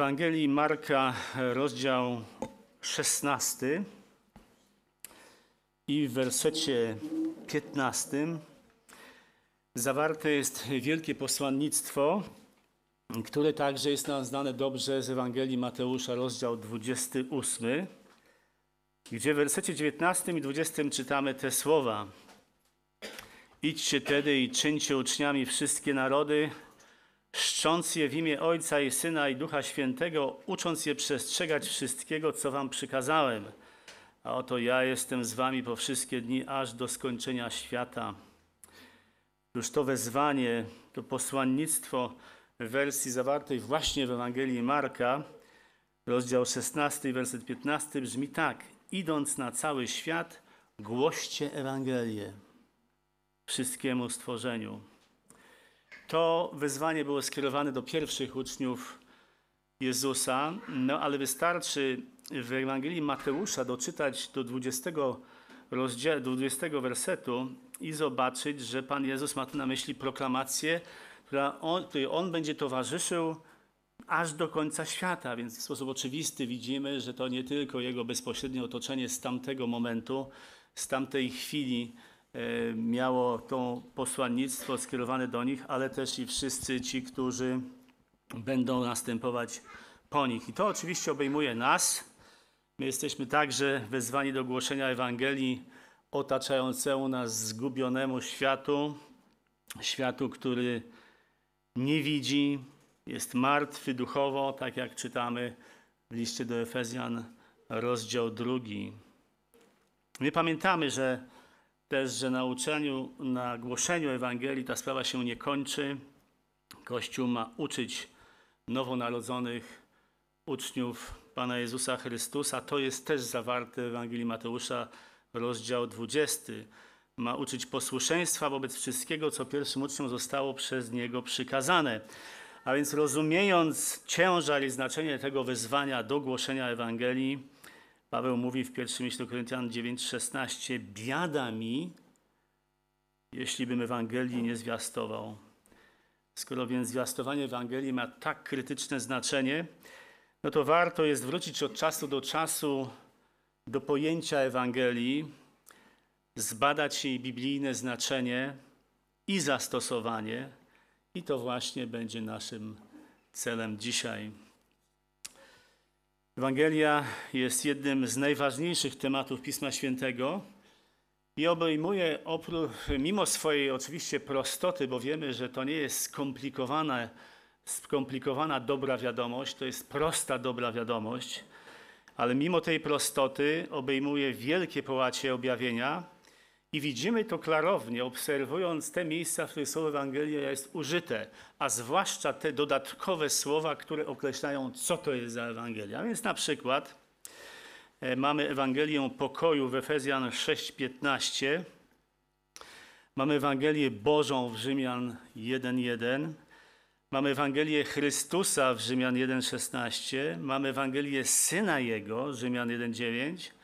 Ewangelii Marka, rozdział 16 i w wersecie 15 zawarte jest wielkie posłannictwo, które także jest nam znane dobrze z Ewangelii Mateusza, rozdział 28, gdzie w wersecie 19 i 20 czytamy te słowa. Idźcie tedy i czyńcie uczniami wszystkie narody, szcząc je w imię Ojca i Syna i Ducha Świętego, ucząc je przestrzegać wszystkiego, co wam przykazałem. A oto ja jestem z wami po wszystkie dni, aż do skończenia świata. Już to wezwanie, to posłannictwo w wersji zawartej właśnie w Ewangelii Marka, rozdział 16, werset 15 brzmi tak. Idąc na cały świat, głoście Ewangelię wszystkiemu stworzeniu. To wezwanie było skierowane do pierwszych uczniów Jezusa, no ale wystarczy w Ewangelii Mateusza doczytać do 20, rozdziału, do 20 wersetu i zobaczyć, że Pan Jezus ma tu na myśli proklamację, która on, której On będzie towarzyszył aż do końca świata. Więc w sposób oczywisty widzimy, że to nie tylko Jego bezpośrednie otoczenie z tamtego momentu, z tamtej chwili miało to posłannictwo skierowane do nich, ale też i wszyscy ci, którzy będą następować po nich. I to oczywiście obejmuje nas. My jesteśmy także wezwani do głoszenia Ewangelii otaczającemu nas zgubionemu światu, światu, który nie widzi, jest martwy duchowo, tak jak czytamy w liście do Efezjan, rozdział drugi. My pamiętamy, że też, że na uczeniu, na głoszeniu Ewangelii ta sprawa się nie kończy. Kościół ma uczyć nowonarodzonych uczniów Pana Jezusa Chrystusa. To jest też zawarte w Ewangelii Mateusza, rozdział 20. Ma uczyć posłuszeństwa wobec wszystkiego, co pierwszym uczniom zostało przez Niego przykazane. A więc rozumiejąc ciężar i znaczenie tego wezwania do głoszenia Ewangelii, Paweł mówi w pierwszym liście Koryntian 9:16: Biada mi, jeśli bym Ewangelii nie zwiastował. Skoro więc zwiastowanie Ewangelii ma tak krytyczne znaczenie, no to warto jest wrócić od czasu do czasu do pojęcia Ewangelii, zbadać jej biblijne znaczenie i zastosowanie, i to właśnie będzie naszym celem dzisiaj. Ewangelia jest jednym z najważniejszych tematów Pisma Świętego i obejmuje, mimo swojej oczywiście prostoty, bo wiemy, że to nie jest skomplikowana, skomplikowana dobra wiadomość, to jest prosta dobra wiadomość, ale mimo tej prostoty obejmuje wielkie połacie objawienia i widzimy to klarownie, obserwując te miejsca, w których słowo Ewangelia jest użyte, a zwłaszcza te dodatkowe słowa, które określają, co to jest za Ewangelia. Więc na przykład e, mamy Ewangelię pokoju w Efezjan 6:15, mamy Ewangelię Bożą w Rzymian 1:1, mamy Ewangelię Chrystusa w Rzymian 1:16, mamy Ewangelię Syna Jego, Rzymian 1:9,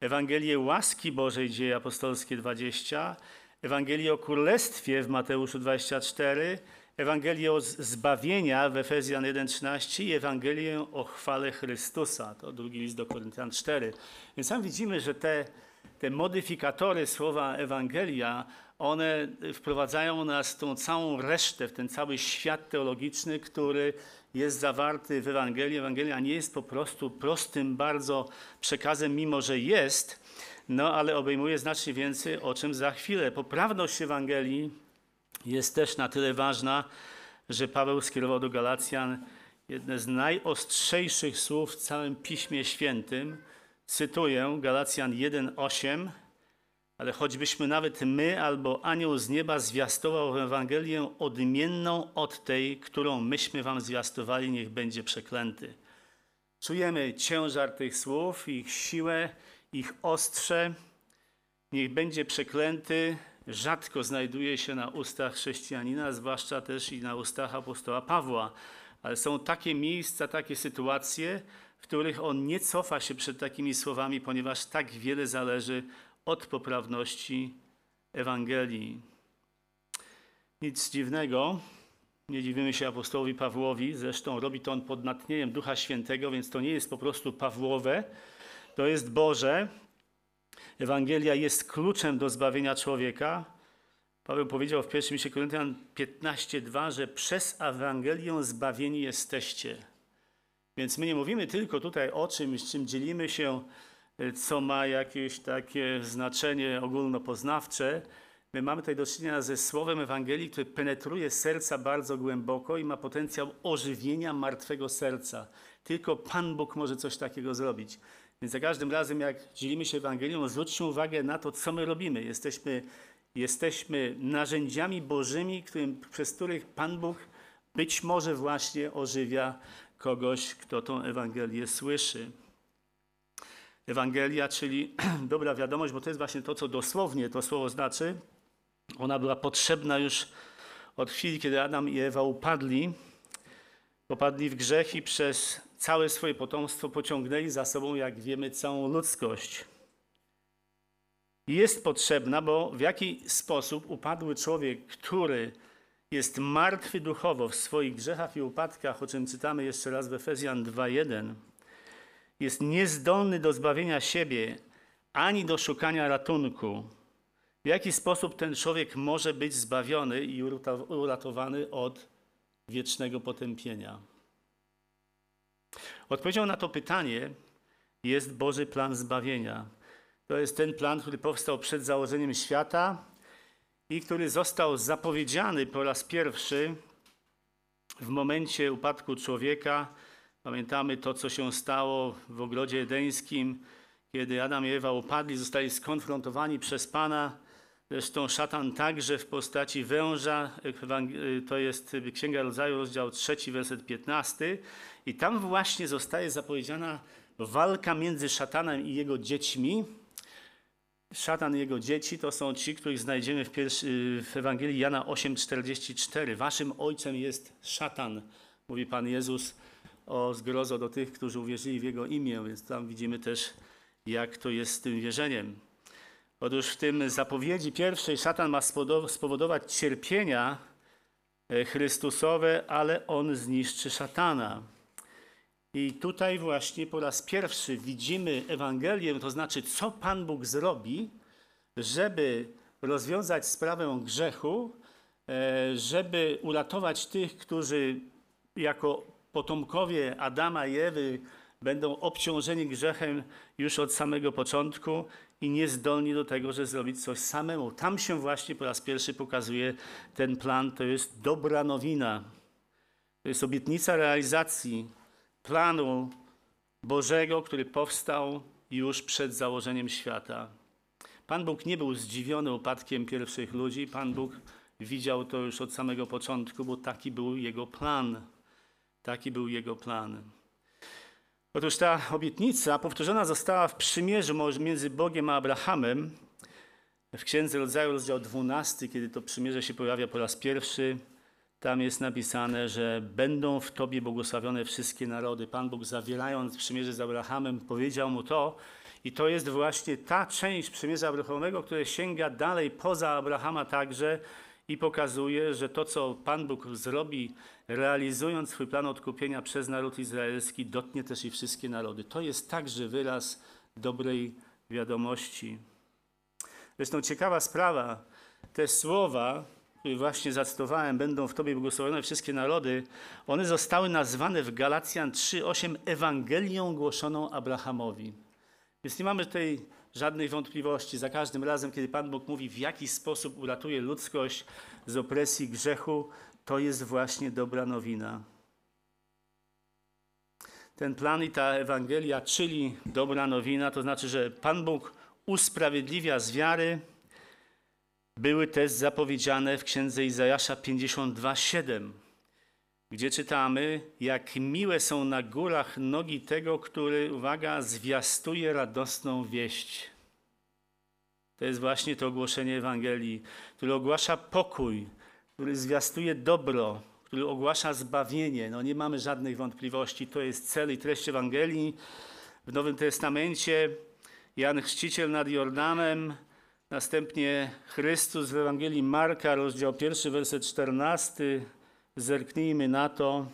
Ewangelię łaski Bożej, dzieje apostolskie 20, Ewangelię o Królestwie w Mateuszu 24, Ewangelię o zbawienia w Efezjan 1,13 i Ewangelię o chwale Chrystusa. To drugi list do Koryntian 4. Więc tam widzimy, że te, te modyfikatory słowa Ewangelia, one wprowadzają nas w tą całą resztę, w ten cały świat teologiczny, który jest zawarty w Ewangelii. Ewangelia nie jest po prostu prostym bardzo przekazem, mimo że jest, no ale obejmuje znacznie więcej, o czym za chwilę. Poprawność Ewangelii jest też na tyle ważna, że Paweł skierował do Galacjan jedne z najostrzejszych słów w całym Piśmie Świętym. Cytuję Galacjan 1:8 ale choćbyśmy nawet my albo anioł z nieba zwiastował Ewangelię odmienną od tej, którą myśmy wam zwiastowali, niech będzie przeklęty. Czujemy ciężar tych słów, ich siłę, ich ostrze. Niech będzie przeklęty. Rzadko znajduje się na ustach chrześcijanina, zwłaszcza też i na ustach apostoła Pawła. Ale są takie miejsca, takie sytuacje, w których on nie cofa się przed takimi słowami, ponieważ tak wiele zależy od poprawności Ewangelii. Nic dziwnego, Nie dziwimy się apostołowi Pawłowi, zresztą robi to on pod natchnieniem Ducha Świętego, więc to nie jest po prostu Pawłowe, to jest Boże. Ewangelia jest kluczem do zbawienia człowieka. Paweł powiedział w 1 liście Koryntian 15:2, że przez Ewangelię zbawieni jesteście. Więc my nie mówimy tylko tutaj o czymś, czym dzielimy się, co ma jakieś takie znaczenie ogólnopoznawcze. My mamy tutaj do czynienia ze słowem Ewangelii, które penetruje serca bardzo głęboko i ma potencjał ożywienia martwego serca. Tylko Pan Bóg może coś takiego zrobić. Więc za każdym razem, jak dzielimy się Ewangelią, zwróćmy uwagę na to, co my robimy. Jesteśmy, jesteśmy narzędziami Bożymi, którym, przez których Pan Bóg być może właśnie ożywia kogoś, kto tą Ewangelię słyszy. Ewangelia, czyli dobra wiadomość, bo to jest właśnie to, co dosłownie to słowo znaczy. Ona była potrzebna już od chwili, kiedy Adam i Ewa upadli, popadli w grzech i przez całe swoje potomstwo pociągnęli za sobą, jak wiemy, całą ludzkość. Jest potrzebna, bo w jaki sposób upadły człowiek, który jest martwy duchowo w swoich grzechach i upadkach, o czym czytamy jeszcze raz w Efezjan 2:1, jest niezdolny do zbawienia siebie ani do szukania ratunku. W jaki sposób ten człowiek może być zbawiony i uratowany od wiecznego potępienia? Odpowiedzią na to pytanie jest Boży plan zbawienia. To jest ten plan, który powstał przed założeniem świata i który został zapowiedziany po raz pierwszy w momencie upadku człowieka. Pamiętamy to, co się stało w ogrodzie edeńskim, kiedy Adam i Ewa upadli, zostali skonfrontowani przez Pana. Zresztą szatan także w postaci węża, to jest Księga Rodzaju, rozdział 3, werset 15. I tam właśnie zostaje zapowiedziana walka między szatanem i jego dziećmi. Szatan i jego dzieci to są ci, których znajdziemy w, pierwszy, w Ewangelii Jana 8,44. Waszym ojcem jest szatan, mówi Pan Jezus o zgrozo do tych, którzy uwierzyli w Jego imię, więc tam widzimy też, jak to jest z tym wierzeniem. Otóż w tym zapowiedzi pierwszej szatan ma spowodować cierpienia e, Chrystusowe, ale on zniszczy szatana. I tutaj właśnie po raz pierwszy widzimy Ewangelię, to znaczy, co Pan Bóg zrobi, żeby rozwiązać sprawę grzechu, e, żeby uratować tych, którzy jako potomkowie Adama i Ewy będą obciążeni grzechem już od samego początku i niezdolni do tego, żeby zrobić coś samemu. Tam się właśnie po raz pierwszy pokazuje ten plan. To jest dobra nowina. To jest obietnica realizacji planu Bożego, który powstał już przed założeniem świata. Pan Bóg nie był zdziwiony upadkiem pierwszych ludzi. Pan Bóg widział to już od samego początku, bo taki był jego plan. Taki był jego plan. Otóż ta obietnica powtórzona została w przymierzu między Bogiem a Abrahamem. W Księdze Rodzaju, rozdział 12, kiedy to przymierze się pojawia po raz pierwszy, tam jest napisane, że będą w Tobie błogosławione wszystkie narody. Pan Bóg zawierając przymierze z Abrahamem powiedział mu to i to jest właśnie ta część przymierza Abrahamowego, które sięga dalej poza Abrahama także i pokazuje, że to, co Pan Bóg zrobi, realizując swój plan odkupienia przez naród izraelski, dotknie też i wszystkie narody. To jest także wyraz dobrej wiadomości. Zresztą ciekawa sprawa, te słowa, które właśnie zacytowałem, będą w Tobie błogosławione wszystkie narody, one zostały nazwane w Galacjan 3:8 Ewangelią głoszoną Abrahamowi. Więc nie mamy tutaj żadnej wątpliwości. Za każdym razem, kiedy Pan Bóg mówi, w jaki sposób uratuje ludzkość z opresji grzechu, to jest właśnie dobra nowina. Ten plan i ta Ewangelia, czyli dobra nowina, to znaczy, że Pan Bóg usprawiedliwia z wiary, były też zapowiedziane w księdze Izajasza 52:7, gdzie czytamy, jak miłe są na górach nogi tego, który, uwaga, zwiastuje radosną wieść. To jest właśnie to ogłoszenie Ewangelii, które ogłasza pokój, który zwiastuje dobro, który ogłasza zbawienie. No nie mamy żadnych wątpliwości, to jest cel i treść Ewangelii. W Nowym Testamencie Jan Chrzciciel nad Jordanem, następnie Chrystus w Ewangelii Marka, rozdział 1, werset 14, Zerknijmy na to.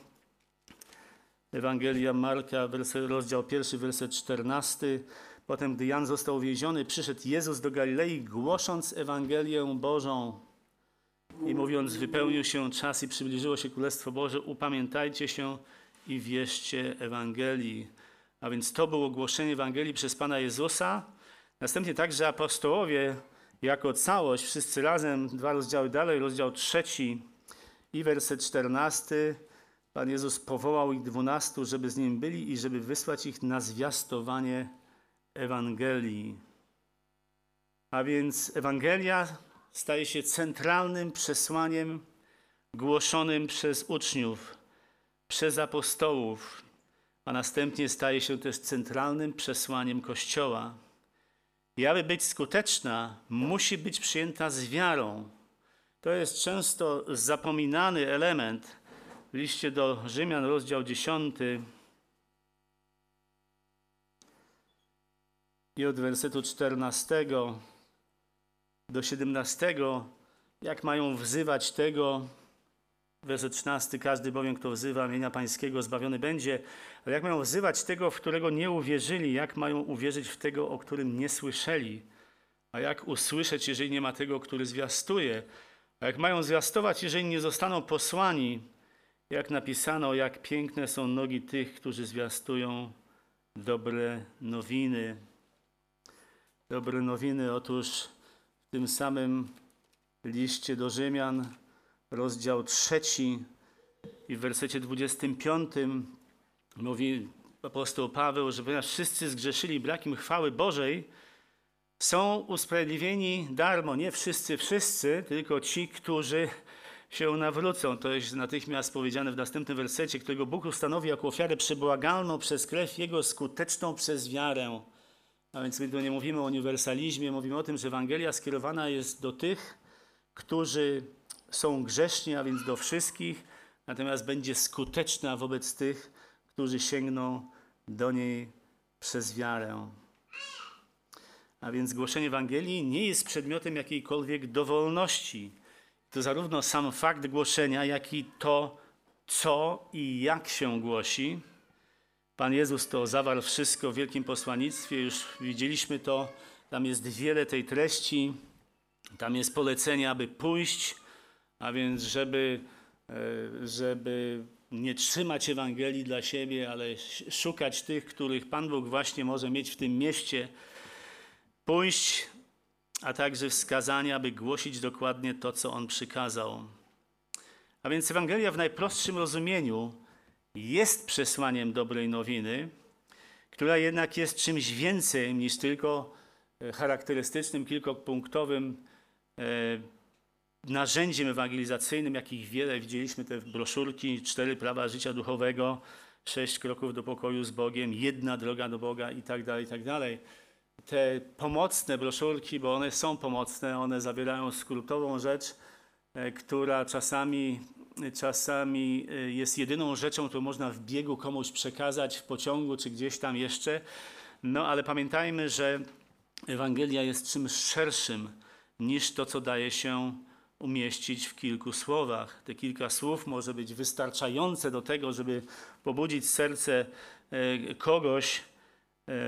Ewangelia Marka, rozdział pierwszy, werset 14. Potem, gdy Jan został uwięziony, przyszedł Jezus do Galilei, głosząc Ewangelię Bożą i mówiąc, wypełnił się czas i przybliżyło się Królestwo Boże, upamiętajcie się i wierzcie Ewangelii. A więc to było głoszenie Ewangelii przez Pana Jezusa. Następnie także apostołowie jako całość, wszyscy razem, dwa rozdziały dalej, rozdział trzeci i werset czternasty. Pan Jezus powołał ich dwunastu, żeby z Nim byli i żeby wysłać ich na zwiastowanie Ewangelii. A więc Ewangelia staje się centralnym przesłaniem głoszonym przez uczniów, przez apostołów, a następnie staje się też centralnym przesłaniem Kościoła. I aby być skuteczna, musi być przyjęta z wiarą. To jest często zapominany element w liście do Rzymian, rozdział 10. I od wersetu 14 do 17, jak mają wzywać tego, werset 13, każdy bowiem, kto wzywa imienia Pańskiego, zbawiony będzie, ale jak mają wzywać tego, w którego nie uwierzyli, jak mają uwierzyć w tego, o którym nie słyszeli, a jak usłyszeć, jeżeli nie ma tego, który zwiastuje, jak mają zwiastować, jeżeli nie zostaną posłani, jak napisano, jak piękne są nogi tych, którzy zwiastują dobre nowiny. Dobre nowiny, otóż w tym samym liście do Rzymian, rozdział trzeci i w wersecie 25 mówi apostoł Paweł, że ponieważ wszyscy zgrzeszyli brakiem chwały Bożej, są usprawiedliwieni darmo. Nie wszyscy, wszyscy, tylko ci, którzy się nawrócą. To jest natychmiast powiedziane w następnym wersecie, którego Bóg ustanowi jako ofiarę przebłagalną przez krew Jego, skuteczną przez wiarę. A więc my tu nie mówimy o uniwersalizmie, mówimy o tym, że Ewangelia skierowana jest do tych, którzy są grzeszni, a więc do wszystkich, natomiast będzie skuteczna wobec tych, którzy sięgną do niej przez wiarę. A więc głoszenie Ewangelii nie jest przedmiotem jakiejkolwiek dowolności. To zarówno sam fakt głoszenia, jak i to, co i jak się głosi. Pan Jezus to zawarł wszystko w wielkim posłannictwie, już widzieliśmy to, tam jest wiele tej treści, tam jest polecenie, aby pójść, a więc żeby, e, żeby nie trzymać Ewangelii dla siebie, ale szukać tych, których Pan Bóg właśnie może mieć w tym mieście, pójść, a także wskazania, aby głosić dokładnie to, co On przykazał. A więc Ewangelia w najprostszym rozumieniu jest przesłaniem dobrej nowiny, która jednak jest czymś więcej niż tylko e, charakterystycznym, kilkopunktowym e, narzędziem ewangelizacyjnym, jakich wiele widzieliśmy, te broszurki, cztery prawa życia duchowego, sześć kroków do pokoju z Bogiem, jedna droga do Boga i tak dalej, i tak dalej. Te pomocne broszurki, bo one są pomocne, one zawierają skrótową rzecz, e, która czasami, czasami e, jest jedyną rzeczą, którą można w biegu komuś przekazać w pociągu czy gdzieś tam jeszcze. No ale pamiętajmy, że Ewangelia jest czymś szerszym niż to, co daje się umieścić w kilku słowach. Te kilka słów może być wystarczające do tego, żeby pobudzić serce e, kogoś,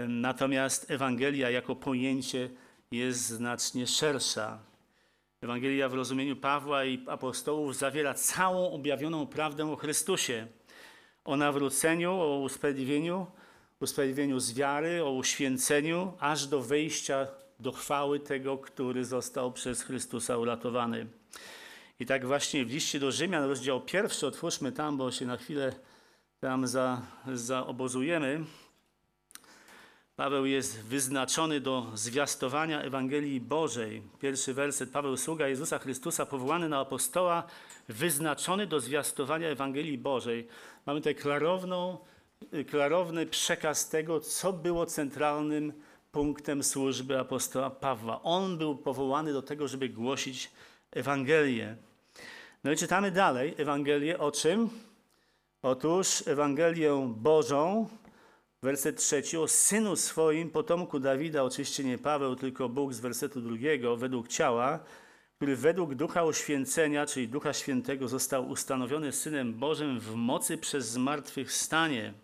natomiast Ewangelia jako pojęcie jest znacznie szersza. Ewangelia w rozumieniu Pawła i apostołów zawiera całą objawioną prawdę o Chrystusie, o nawróceniu, o usprawiedliwieniu, usprawiedliwieniu z wiary, o uświęceniu, aż do wejścia do chwały tego, który został przez Chrystusa uratowany. I tak właśnie w liście do Rzymian, rozdział pierwszy, otwórzmy tam, bo się na chwilę tam za, zaobozujemy. Paweł jest wyznaczony do zwiastowania Ewangelii Bożej. Pierwszy werset. Paweł, sługa Jezusa Chrystusa, powołany na apostoła, wyznaczony do zwiastowania Ewangelii Bożej. Mamy tutaj klarowną, klarowny przekaz tego, co było centralnym punktem służby apostoła Pawła. On był powołany do tego, żeby głosić Ewangelię. No i czytamy dalej Ewangelię o czym? Otóż Ewangelię Bożą, werset trzeci, o synu swoim, potomku Dawida, oczywiście nie Paweł, tylko Bóg z wersetu drugiego, według ciała, który według ducha oświęcenia, czyli ducha świętego, został ustanowiony synem Bożym w mocy przez zmartwychwstanie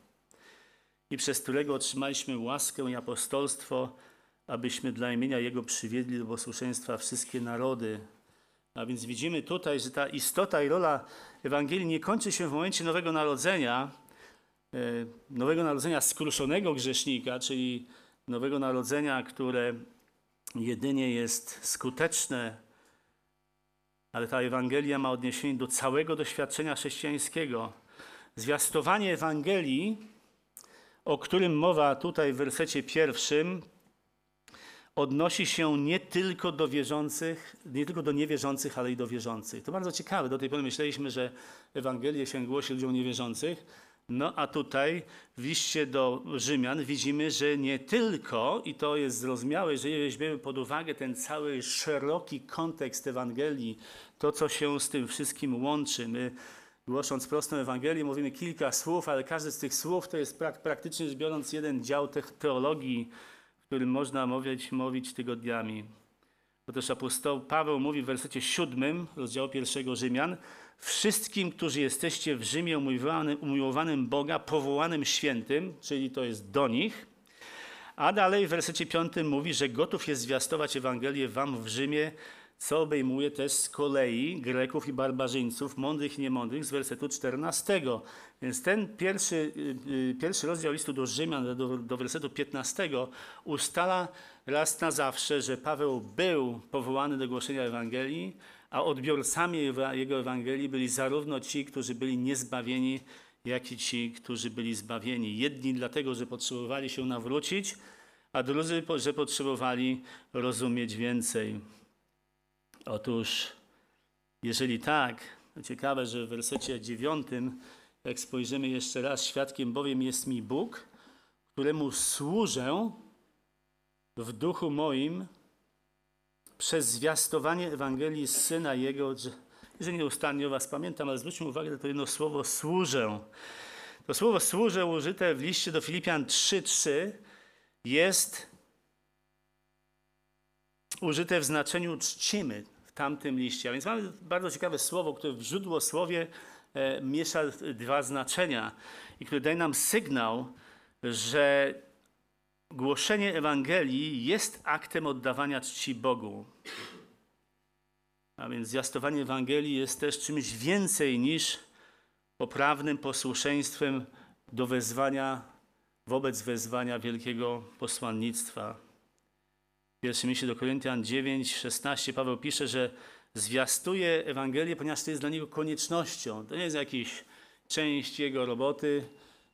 i przez którego otrzymaliśmy łaskę i apostolstwo, abyśmy dla imienia Jego przywiedli do posłuszeństwa wszystkie narody. A więc widzimy tutaj, że ta istota i rola Ewangelii nie kończy się w momencie Nowego Narodzenia, Nowego Narodzenia skruszonego grzesznika, czyli Nowego Narodzenia, które jedynie jest skuteczne, ale ta Ewangelia ma odniesienie do całego doświadczenia chrześcijańskiego. Zwiastowanie Ewangelii, o którym mowa tutaj w wersecie pierwszym, odnosi się nie tylko do wierzących, nie tylko do niewierzących, ale i do wierzących. To bardzo ciekawe. Do tej pory myśleliśmy, że Ewangelię się głosi ludziom niewierzących, no a tutaj w liście do Rzymian widzimy, że nie tylko, i to jest zrozumiałe, jeżeli weźmiemy pod uwagę ten cały szeroki kontekst Ewangelii, to co się z tym wszystkim łączy. My głosząc prostą Ewangelię mówimy kilka słów, ale każde z tych słów to jest prak praktycznie rzecz biorąc jeden dział teologii, w którym można mówić, mówić tygodniami. Otóż apostoł Paweł mówi w wersecie siódmym rozdziału pierwszego Rzymian, wszystkim, którzy jesteście w Rzymie umiłowanym, umiłowanym Boga, powołanym świętym, czyli to jest do nich. A dalej w wersecie piątym mówi, że gotów jest zwiastować Ewangelię wam w Rzymie, co obejmuje też z kolei Greków i barbarzyńców, mądrych i niemądrych, z wersetu 14. Więc ten pierwszy, y, y, pierwszy rozdział listu do Rzymian, do, do wersetu 15, ustala raz na zawsze, że Paweł był powołany do głoszenia Ewangelii, a odbiorcami jego Ewangelii byli zarówno ci, którzy byli niezbawieni, jak i ci, którzy byli zbawieni. Jedni dlatego, że potrzebowali się nawrócić, a drudzy, że potrzebowali rozumieć więcej. Otóż, jeżeli tak, ciekawe, że w wersecie dziewiątym, jak spojrzymy jeszcze raz, świadkiem bowiem jest mi Bóg, któremu służę w duchu moim przez zwiastowanie Ewangelii Syna Jego, że nieustannie o was pamiętam, ale zwróćmy uwagę na to jedno słowo służę. To słowo służę użyte w liście do Filipian 3:3 jest użyte w znaczeniu czcimy w tamtym liście. A więc mamy bardzo ciekawe słowo, które w źródłosłowie e, miesza dwa znaczenia i które daje nam sygnał, że głoszenie Ewangelii jest aktem oddawania czci Bogu. A więc zwiastowanie Ewangelii jest też czymś więcej niż poprawnym posłuszeństwem do wezwania, wobec wezwania wielkiego posłannictwa. W pierwszym liście do Koryntian 9, 16 Paweł pisze, że zwiastuje Ewangelię, ponieważ to jest dla niego koniecznością. To nie jest jakaś część jego roboty,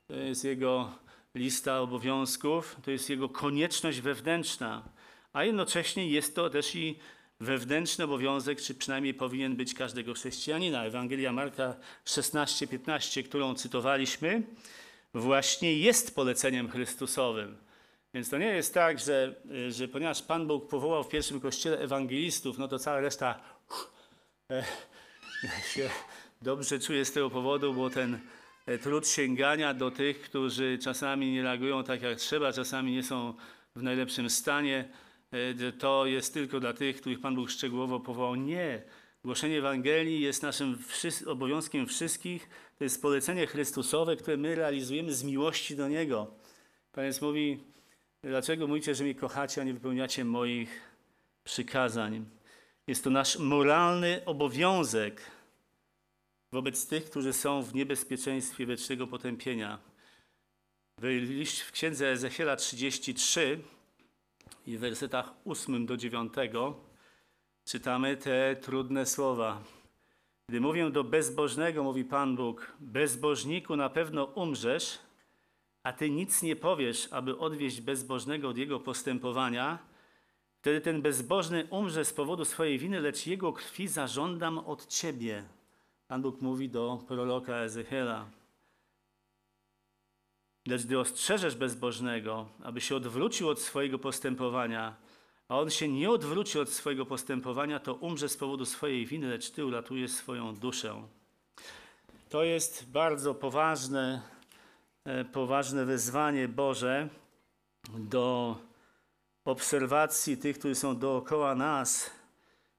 to jest jego lista obowiązków, to jest jego konieczność wewnętrzna, a jednocześnie jest to też i wewnętrzny obowiązek, czy przynajmniej powinien być każdego chrześcijanina. Ewangelia Marka 16-15, którą cytowaliśmy, właśnie jest poleceniem Chrystusowym. Więc to nie jest tak, że, że ponieważ Pan Bóg powołał w pierwszym kościele ewangelistów, no to cała reszta e, się dobrze czuje z tego powodu, bo ten trud sięgania do tych, którzy czasami nie reagują tak jak trzeba, czasami nie są w najlepszym stanie. E, to jest tylko dla tych, których Pan Bóg szczegółowo powołał. Nie. Głoszenie Ewangelii jest naszym obowiązkiem wszystkich. To jest polecenie Chrystusowe, które my realizujemy z miłości do Niego. Pan Jezus mówi, dlaczego mówicie, że mnie kochacie, a nie wypełniacie moich przykazań? Jest to nasz moralny obowiązek wobec tych, którzy są w niebezpieczeństwie wiecznego potępienia. W księdze Ezechiela 33 i w wersetach 8 do 9 czytamy te trudne słowa. Gdy mówię do bezbożnego, mówi Pan Bóg, bezbożniku na pewno umrzesz, a ty nic nie powiesz, aby odwieść bezbożnego od jego postępowania, wtedy ten bezbożny umrze z powodu swojej winy, lecz jego krwi zażądam od ciebie. Pan Bóg mówi do proroka Ezechiela. Lecz gdy ostrzeżesz bezbożnego, aby się odwrócił od swojego postępowania, a on się nie odwróci od swojego postępowania, to umrze z powodu swojej winy, lecz ty uratujesz swoją duszę. To jest bardzo poważne, e, poważne wezwanie Boże do obserwacji tych, którzy są dookoła nas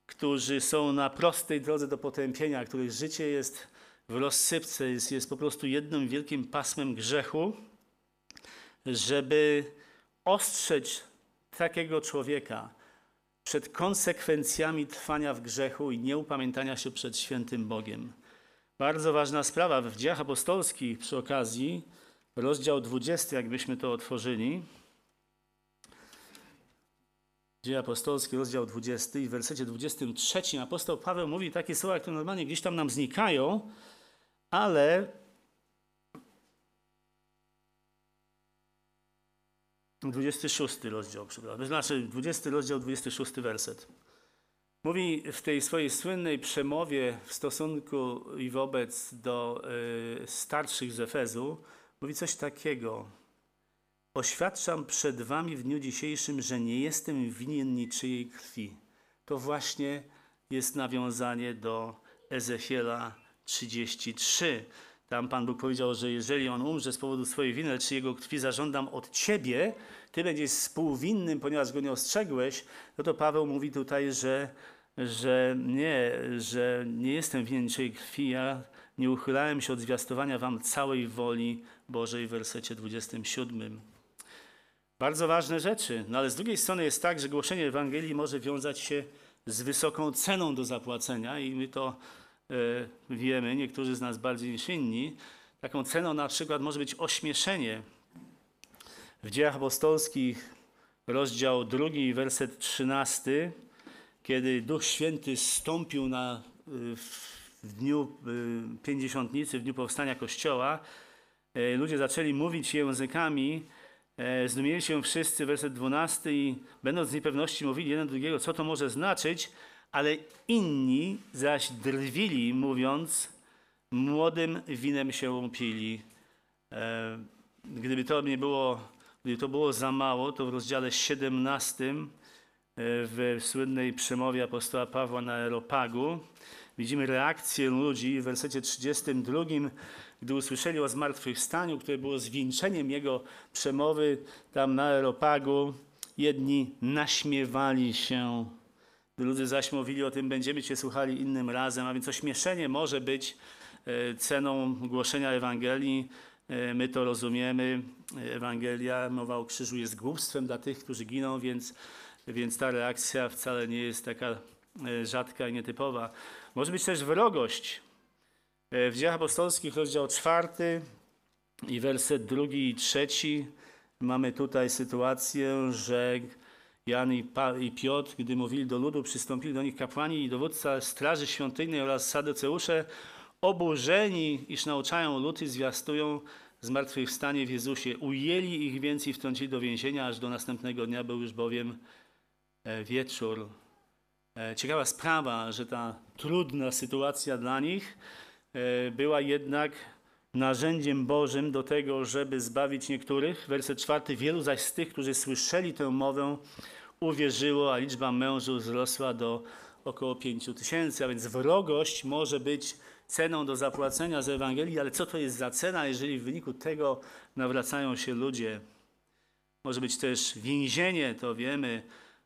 którzy są na prostej drodze do potępienia, których życie jest w rozsypce, jest, jest po prostu jednym wielkim pasmem grzechu, żeby ostrzec takiego człowieka przed konsekwencjami trwania w grzechu i nieupamiętania się przed świętym Bogiem. Bardzo ważna sprawa w dziejach apostolskich przy okazji, rozdział 20, jakbyśmy to otworzyli. Dzieje apostolskie, rozdział 20 i w wersecie 23 apostoł Paweł mówi takie słowa, które normalnie gdzieś tam nam znikają, ale Dwudziesty szósty rozdział, przepraszam. Znaczy, 20 rozdział, 26 werset. Mówi w tej swojej słynnej przemowie w stosunku i wobec do y, starszych z Efezu, mówi coś takiego. Oświadczam przed wami w dniu dzisiejszym, że nie jestem winien niczyjej krwi. To właśnie jest nawiązanie do Ezechiela 33. Tam Pan Bóg powiedział, że jeżeli on umrze z powodu swojej winy, czy jego krwi zażądam od ciebie, ty będziesz współwinnym, ponieważ go nie ostrzegłeś, no to Paweł mówi tutaj, że, że nie, że nie jestem winien niczyjej krwi, ja nie uchylałem się od zwiastowania wam całej woli Bożej w wersecie 27. Bardzo ważne rzeczy, no ale z drugiej strony jest tak, że głoszenie Ewangelii może wiązać się z wysoką ceną do zapłacenia i my to e, wiemy, niektórzy z nas bardziej niż inni. Taką ceną na przykład może być ośmieszenie. W dziejach apostolskich, rozdział 2, werset 13, kiedy Duch Święty stąpił na, y, w dniu y, pięćdziesiątnicy, w dniu powstania Kościoła, e, ludzie zaczęli mówić językami, e, zdumieli się wszyscy, werset 12, i będąc z niepewności mówili jeden drugiego, co to może znaczyć, ale inni zaś drwili, mówiąc, młodym winem się pili. E, gdyby to nie było, gdyby to było za mało, to w rozdziale 17 w słynnej przemowie apostoła Pawła na Aeropagu widzimy reakcję ludzi w wersecie 32, gdy usłyszeli o zmartwychwstaniu, które było zwieńczeniem jego przemowy tam na Aeropagu, jedni naśmiewali się. Ludzie zaś mówili o tym, będziemy Cię słuchali innym razem, a więc ośmieszenie może być e, ceną głoszenia Ewangelii. E, my to rozumiemy. Ewangelia, mowa o krzyżu jest głupstwem dla tych, którzy giną, więc, więc ta reakcja wcale nie jest taka e, rzadka i nietypowa. Może być też wrogość. W Dziejach Apostolskich, rozdział czwarty i werset drugi i trzeci, mamy tutaj sytuację, że Jan i, Piotr, gdy mówili do ludu, przystąpili do nich kapłani i dowódca Straży Świątynnej oraz saduceusze, oburzeni, iż nauczają lud i zwiastują zmartwychwstanie w Jezusie. Ujęli ich więc i wtrącili do więzienia, aż do następnego dnia był już bowiem e, wieczór. E, ciekawa sprawa, że ta trudna sytuacja dla nich e, była jednak narzędziem Bożym do tego, żeby zbawić niektórych. Werset czwarty. Wielu zaś z tych, którzy słyszeli tę mowę, uwierzyło, a liczba mężów wzrosła do około pięciu tysięcy. A więc wrogość może być ceną do zapłacenia za Ewangelii, ale co to jest za cena, jeżeli w wyniku tego nawracają się ludzie? Może być też więzienie, to wiemy.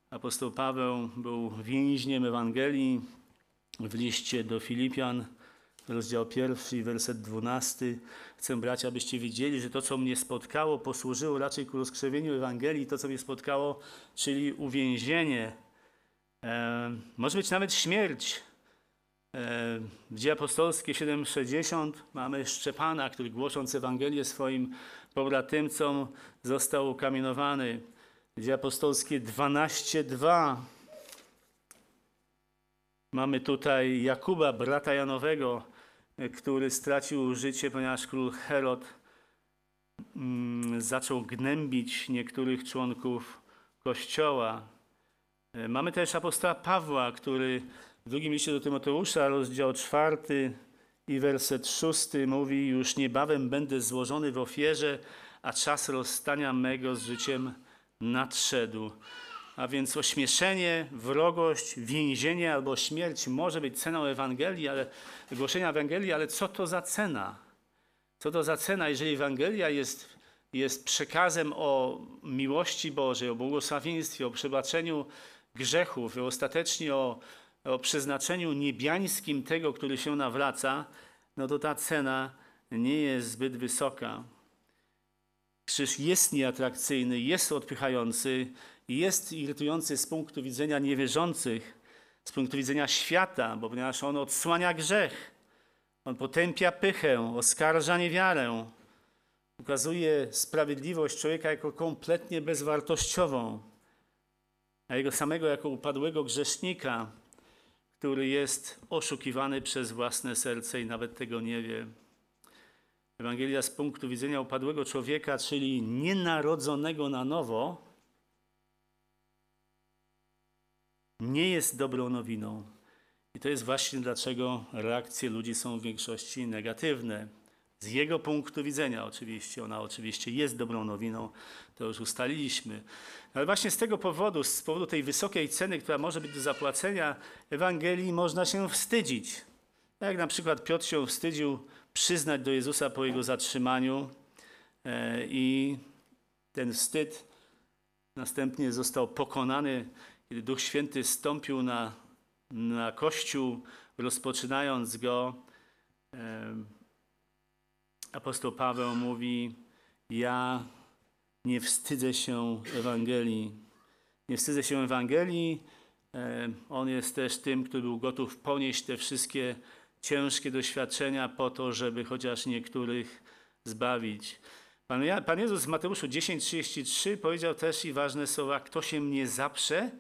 Apostoł Paweł był więźniem Ewangelii w liście do Filipian, rozdział pierwszy, werset dwunasty. Chcę, bracia, abyście wiedzieli, że to, co mnie spotkało, posłużyło raczej ku rozkrzewieniu Ewangelii, to, co mnie spotkało, czyli uwięzienie. E, może być nawet śmierć. E, w Dzieje Apostolskie 7,60 mamy Szczepana, który głosząc Ewangelię swoim pobratymcom został ukamienowany. Dzieje Apostolskie 12,2 Mamy tutaj Jakuba, brata Janowego, który stracił życie, ponieważ król Herod mm, zaczął gnębić niektórych członków kościoła. E, mamy też apostoła Pawła, który w drugim liście do Tymoteusza, rozdział czwarty i werset szósty mówi: Już niebawem będę złożony w ofierze, a czas rozstania mego z życiem nadszedł. A więc ośmieszenie, wrogość, więzienie albo śmierć może być ceną Ewangelii, ale głoszenia Ewangelii, ale co to za cena? Co to za cena, jeżeli Ewangelia jest, jest przekazem o miłości Bożej, o błogosławieństwie, o przebaczeniu grzechów i ostatecznie o o przeznaczeniu niebiańskim tego, który się nawraca, no to ta cena nie jest zbyt wysoka. Krzyż jest nieatrakcyjny, jest odpychający, jest irytujący z punktu widzenia niewierzących, z punktu widzenia świata, bo ponieważ on odsłania grzech, on potępia pychę, oskarża niewiarę, ukazuje sprawiedliwość człowieka jako kompletnie bezwartościową, a jego samego jako upadłego grzesznika, który jest oszukiwany przez własne serce i nawet tego nie wie. Ewangelia z punktu widzenia upadłego człowieka, czyli nienarodzonego na nowo, nie jest dobrą nowiną. I to jest właśnie dlaczego reakcje ludzi są w większości negatywne. Z jego punktu widzenia oczywiście, ona oczywiście jest dobrą nowiną, to już ustaliliśmy. Ale właśnie z tego powodu, z powodu tej wysokiej ceny, która może być do zapłacenia, Ewangelii można się wstydzić. Jak na przykład Piotr się wstydził przyznać do Jezusa po jego zatrzymaniu e, i ten wstyd następnie został pokonany, kiedy Duch Święty stąpił na, na Kościół, rozpoczynając go. Apostoł Paweł mówi: Ja nie wstydzę się Ewangelii. Nie wstydzę się Ewangelii. On jest też tym, który był gotów ponieść te wszystkie ciężkie doświadczenia po to, żeby chociaż niektórych zbawić. Pan Jezus w Mateuszu 10:33 powiedział też i ważne słowa: Kto się mnie zaprze,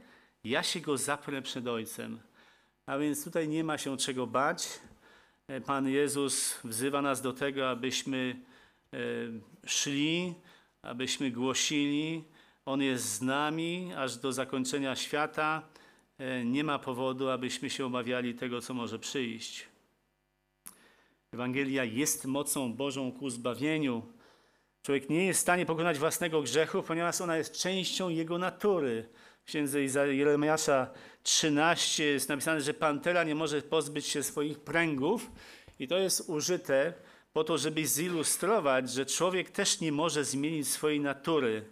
ja się go zaprę przed Ojcem. A więc tutaj nie ma się czego bać. E, Pan Jezus wzywa nas do tego, abyśmy e, szli, abyśmy głosili. On jest z nami aż do zakończenia świata. E, nie ma powodu, abyśmy się obawiali tego, co może przyjść. Ewangelia jest mocą Bożą ku zbawieniu. Człowiek nie jest w stanie pokonać własnego grzechu, ponieważ ona jest częścią jego natury. Księdze Jeremiasza 13 jest napisane, że pantera nie może pozbyć się swoich pręgów i to jest użyte po to, żeby zilustrować, że człowiek też nie może zmienić swojej natury,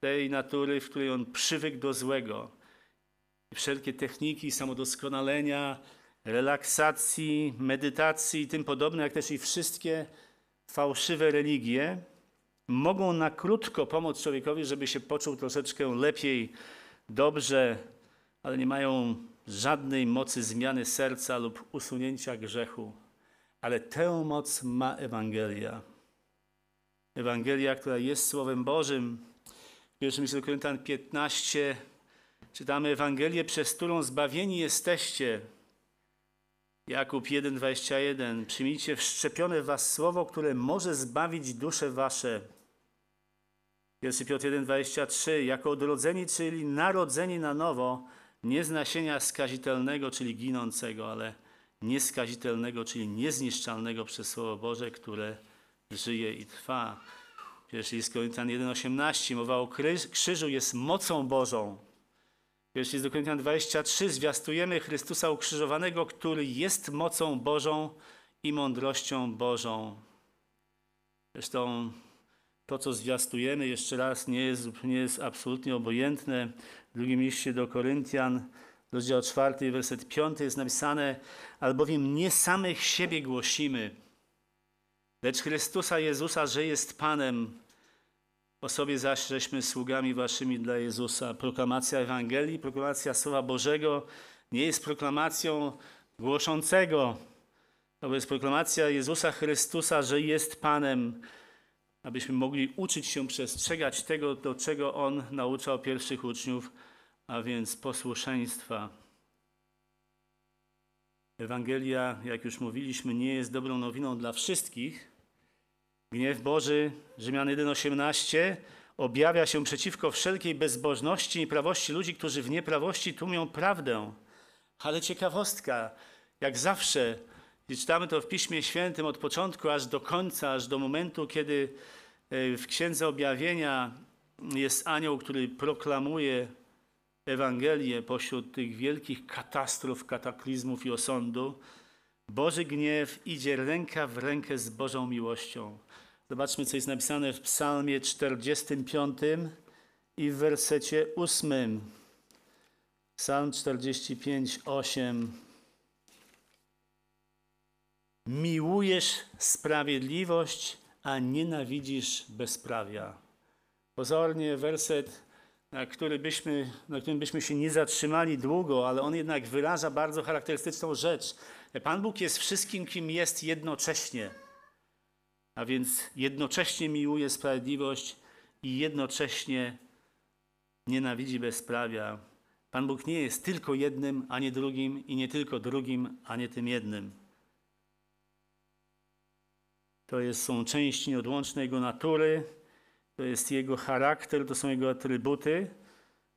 tej natury, w której on przywykł do złego. Wszelkie techniki samodoskonalenia, relaksacji, medytacji i tym podobne, jak też i wszystkie fałszywe religie, mogą na krótko pomóc człowiekowi, żeby się poczuł troszeczkę lepiej, dobrze, ale nie mają żadnej mocy zmiany serca lub usunięcia grzechu. Ale tę moc ma Ewangelia. Ewangelia, która jest Słowem Bożym. W 1 Koryntian 15 czytamy Ewangelię, przez którą zbawieni jesteście. Jakub 1,21 Przyjmijcie wszczepione w was słowo, które może zbawić dusze wasze. 1 Piotr 1,23 Jako odrodzeni, czyli narodzeni na nowo, nie z nasienia skazitelnego, czyli ginącego, ale nieskazitelnego, czyli niezniszczalnego przez Słowo Boże, które żyje i trwa. Pierwszy list Koryntian 1,18 mowa o krzyżu jest mocą Bożą. Pierwszy list do Koryntian 23 zwiastujemy Chrystusa ukrzyżowanego, który jest mocą Bożą i mądrością Bożą. Zresztą to, co zwiastujemy, jeszcze raz, nie jest, nie jest absolutnie obojętne. W drugim liście do Koryntian, rozdział 4, werset 5 jest napisane, albowiem nie samych siebie głosimy, lecz Chrystusa Jezusa, że jest Panem. O sobie zaś żeśmy sługami waszymi dla Jezusa. Proklamacja Ewangelii, proklamacja Słowa Bożego nie jest proklamacją głoszącego. To jest proklamacja Jezusa Chrystusa, że jest Panem abyśmy mogli uczyć się przestrzegać tego, do czego On nauczał pierwszych uczniów, a więc posłuszeństwa. Ewangelia, jak już mówiliśmy, nie jest dobrą nowiną dla wszystkich. Gniew Boży, Rzymian 1,18, objawia się przeciwko wszelkiej bezbożności i prawości ludzi, którzy w nieprawości tłumią prawdę. Ale ciekawostka, jak zawsze, i czytamy to w Piśmie Świętym od początku aż do końca, aż do momentu, kiedy e, w Księdze Objawienia jest anioł, który proklamuje Ewangelię pośród tych wielkich katastrof, kataklizmów i osądu. Boży gniew idzie ręka w rękę z Bożą miłością. Zobaczmy, co jest napisane w Psalmie 45 i w wersecie 8. Psalm 45, 8. Miłujesz sprawiedliwość, a nienawidzisz bezprawia. Pozornie werset, na, który byśmy, na którym byśmy się nie zatrzymali długo, ale on jednak wyraża bardzo charakterystyczną rzecz. Pan Bóg jest wszystkim, kim jest jednocześnie. A więc jednocześnie miłuje sprawiedliwość i jednocześnie nienawidzi bezprawia. Pan Bóg nie jest tylko jednym, a nie drugim, i nie tylko drugim, a nie tym jednym. To jest, są części nieodłączne Jego natury, to jest Jego charakter, to są Jego atrybuty.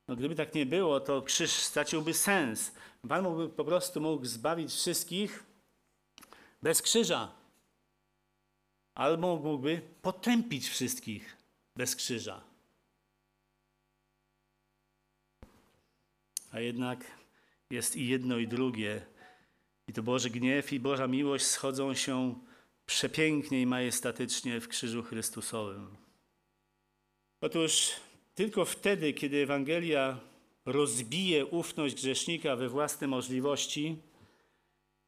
No, gdyby tak nie było, to krzyż straciłby sens. Pan mógłby po prostu mógł zbawić wszystkich bez krzyża. Albo mógłby potępić wszystkich bez krzyża. A jednak jest i jedno, i drugie. I to Boży gniew i Boża miłość schodzą się przepięknie i majestatycznie w krzyżu Chrystusowym. Otóż tylko wtedy, kiedy Ewangelia rozbije ufność grzesznika we własne możliwości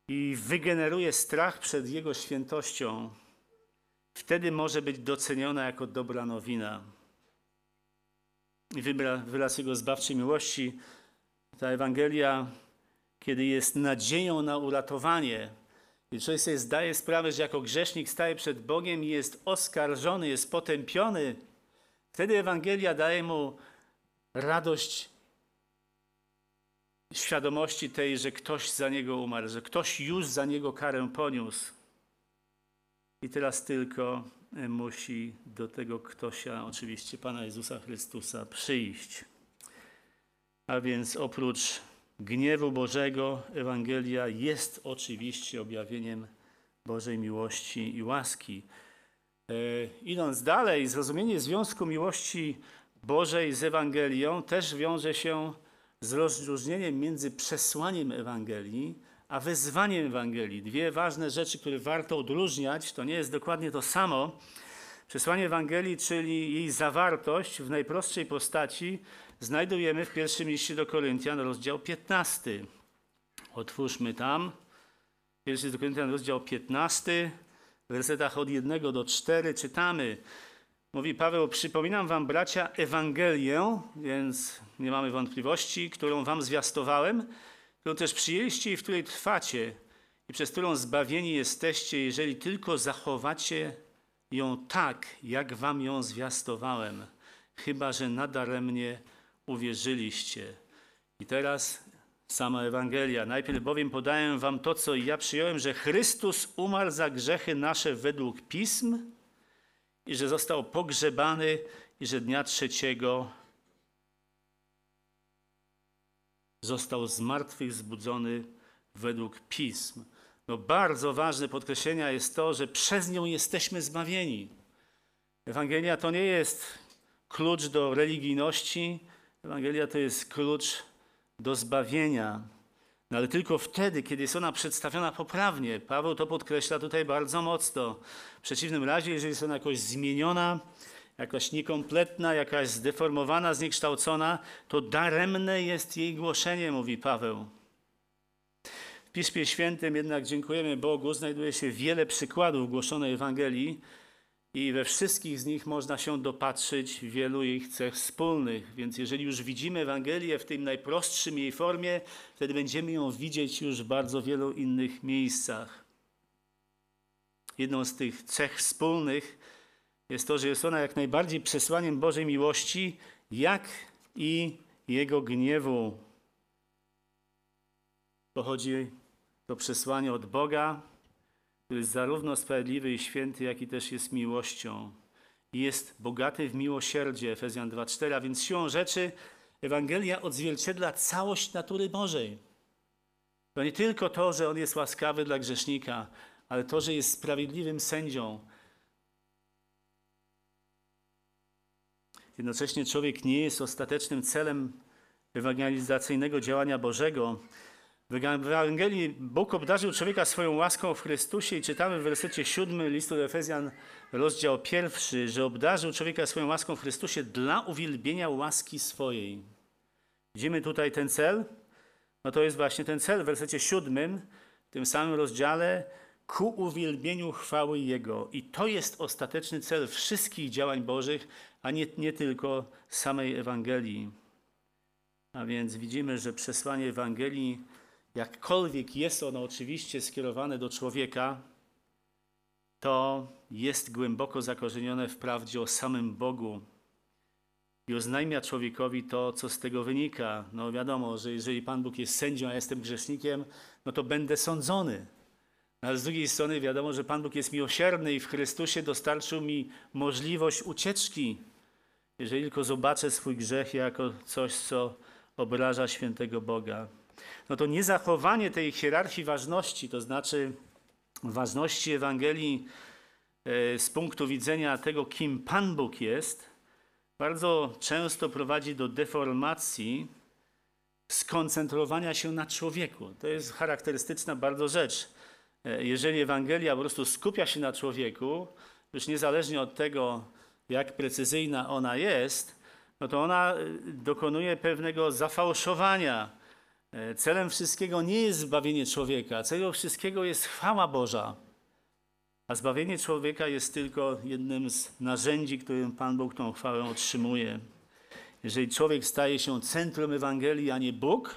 i wygeneruje strach przed jego świętością, wtedy może być doceniona jako dobra nowina. I wyraz jego zbawczej miłości, ta Ewangelia, kiedy jest nadzieją na uratowanie, i człowiek sobie zdaje sprawę, że jako grzesznik staje przed Bogiem i jest oskarżony, jest potępiony, wtedy Ewangelia daje mu radość świadomości tej, że ktoś za niego umarł, że ktoś już za niego karę poniósł. I teraz tylko musi do tego ktośa, oczywiście Pana Jezusa Chrystusa, przyjść. A więc oprócz gniewu Bożego Ewangelia jest oczywiście objawieniem Bożej miłości i łaski. E, idąc dalej, zrozumienie związku miłości Bożej z Ewangelią też wiąże się z rozróżnieniem między przesłaniem Ewangelii a wezwaniem Ewangelii. Dwie ważne rzeczy, które warto odróżniać, to nie jest dokładnie to samo. Przesłanie Ewangelii, czyli jej zawartość w najprostszej postaci, znajdujemy w pierwszym liście do Koryntian, rozdział 15. Otwórzmy tam. Pierwszy do Koryntian, rozdział 15, w wersetach od 1 do 4 czytamy. Mówi Paweł, przypominam wam bracia Ewangelię, więc nie mamy wątpliwości, którą wam zwiastowałem, którą też przyjęliście i w której trwacie i przez którą zbawieni jesteście, jeżeli tylko zachowacie ją tak, jak wam ją zwiastowałem, chyba że nadaremnie uwierzyliście. I teraz sama Ewangelia. Najpierw bowiem podaję wam to, co ja przyjąłem, że Chrystus umarł za grzechy nasze według Pism i że został pogrzebany i że dnia trzeciego został z martwych zbudzony według Pism. No bardzo ważne podkreślenia jest to, że przez nią jesteśmy zbawieni. Ewangelia to nie jest klucz do religijności, Ewangelia to jest klucz do zbawienia, no ale tylko wtedy, kiedy jest ona przedstawiona poprawnie. Paweł to podkreśla tutaj bardzo mocno. W przeciwnym razie, jeżeli jest ona jakoś zmieniona, jakaś niekompletna, jakaś zdeformowana, zniekształcona, to daremne jest jej głoszenie, mówi Paweł. W Piśmie Świętym jednak dziękujemy Bogu, znajduje się wiele przykładów głoszonej Ewangelii, i we wszystkich z nich można się dopatrzyć wielu ich cech wspólnych. Więc jeżeli już widzimy Ewangelię w tej najprostszym jej formie, wtedy będziemy ją widzieć już w bardzo wielu innych miejscach. Jedną z tych cech wspólnych jest to, że jest ona jak najbardziej przesłaniem Bożej miłości, jak i Jego gniewu. Pochodzi to przesłanie od Boga, zarówno sprawiedliwy i święty, jak i też jest miłością. Jest bogaty w miłosierdzie, Efezjan 2,4, a więc siłą rzeczy Ewangelia odzwierciedla całość natury Bożej. To nie tylko to, że On jest łaskawy dla grzesznika, ale to, że jest sprawiedliwym sędzią. Jednocześnie człowiek nie jest ostatecznym celem ewangelizacyjnego działania Bożego, w Ewangelii Bóg obdarzył człowieka swoją łaską w Chrystusie i czytamy w wersecie 7 listu do Efezjan, rozdział pierwszy, że obdarzył człowieka swoją łaską w Chrystusie dla uwielbienia łaski swojej. Widzimy tutaj ten cel, No to jest właśnie ten cel w wersecie siódmym, w tym samym rozdziale, ku uwielbieniu chwały Jego. I to jest ostateczny cel wszystkich działań Bożych, a nie, nie tylko samej Ewangelii. A więc widzimy, że przesłanie Ewangelii, jakkolwiek jest ono oczywiście skierowane do człowieka, to jest głęboko zakorzenione w prawdzie o samym Bogu i oznajmia człowiekowi to, co z tego wynika. No wiadomo, że jeżeli Pan Bóg jest sędzią, a jestem grzesznikiem, no to będę sądzony. No, ale z drugiej strony wiadomo, że Pan Bóg jest miłosierny i w Chrystusie dostarczył mi możliwość ucieczki, jeżeli tylko zobaczę swój grzech jako coś, co obraża świętego Boga. No to niezachowanie tej hierarchii ważności, to znaczy ważności Ewangelii e, z punktu widzenia tego, kim Pan Bóg jest, bardzo często prowadzi do deformacji skoncentrowania się na człowieku. To jest charakterystyczna bardzo rzecz. E, jeżeli Ewangelia po prostu skupia się na człowieku, już niezależnie od tego, jak precyzyjna ona jest, no to ona e, dokonuje pewnego zafałszowania. E, celem wszystkiego nie jest zbawienie człowieka, celem wszystkiego jest chwała Boża. A zbawienie człowieka jest tylko jednym z narzędzi, którym Pan Bóg tą chwałę otrzymuje. Jeżeli człowiek staje się centrum Ewangelii, a nie Bóg,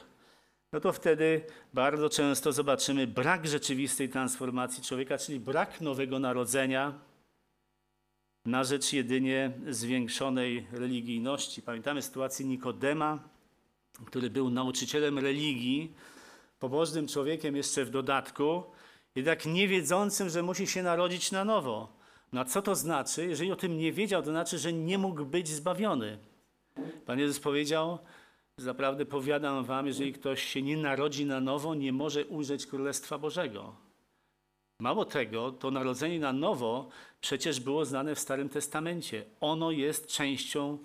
no to wtedy bardzo często zobaczymy brak rzeczywistej transformacji człowieka, czyli brak nowego narodzenia na rzecz jedynie zwiększonej religijności. Pamiętamy sytuację Nikodema, który był nauczycielem religii, pobożnym człowiekiem jeszcze w dodatku, jednak nie wiedzącym, że musi się narodzić na nowo. No a co to znaczy? Jeżeli o tym nie wiedział, to znaczy, że nie mógł być zbawiony. Pan Jezus powiedział, zaprawdę powiadam wam, jeżeli ktoś się nie narodzi na nowo, nie może ujrzeć Królestwa Bożego. Mało tego, to narodzenie na nowo przecież było znane w Starym Testamencie. Ono jest częścią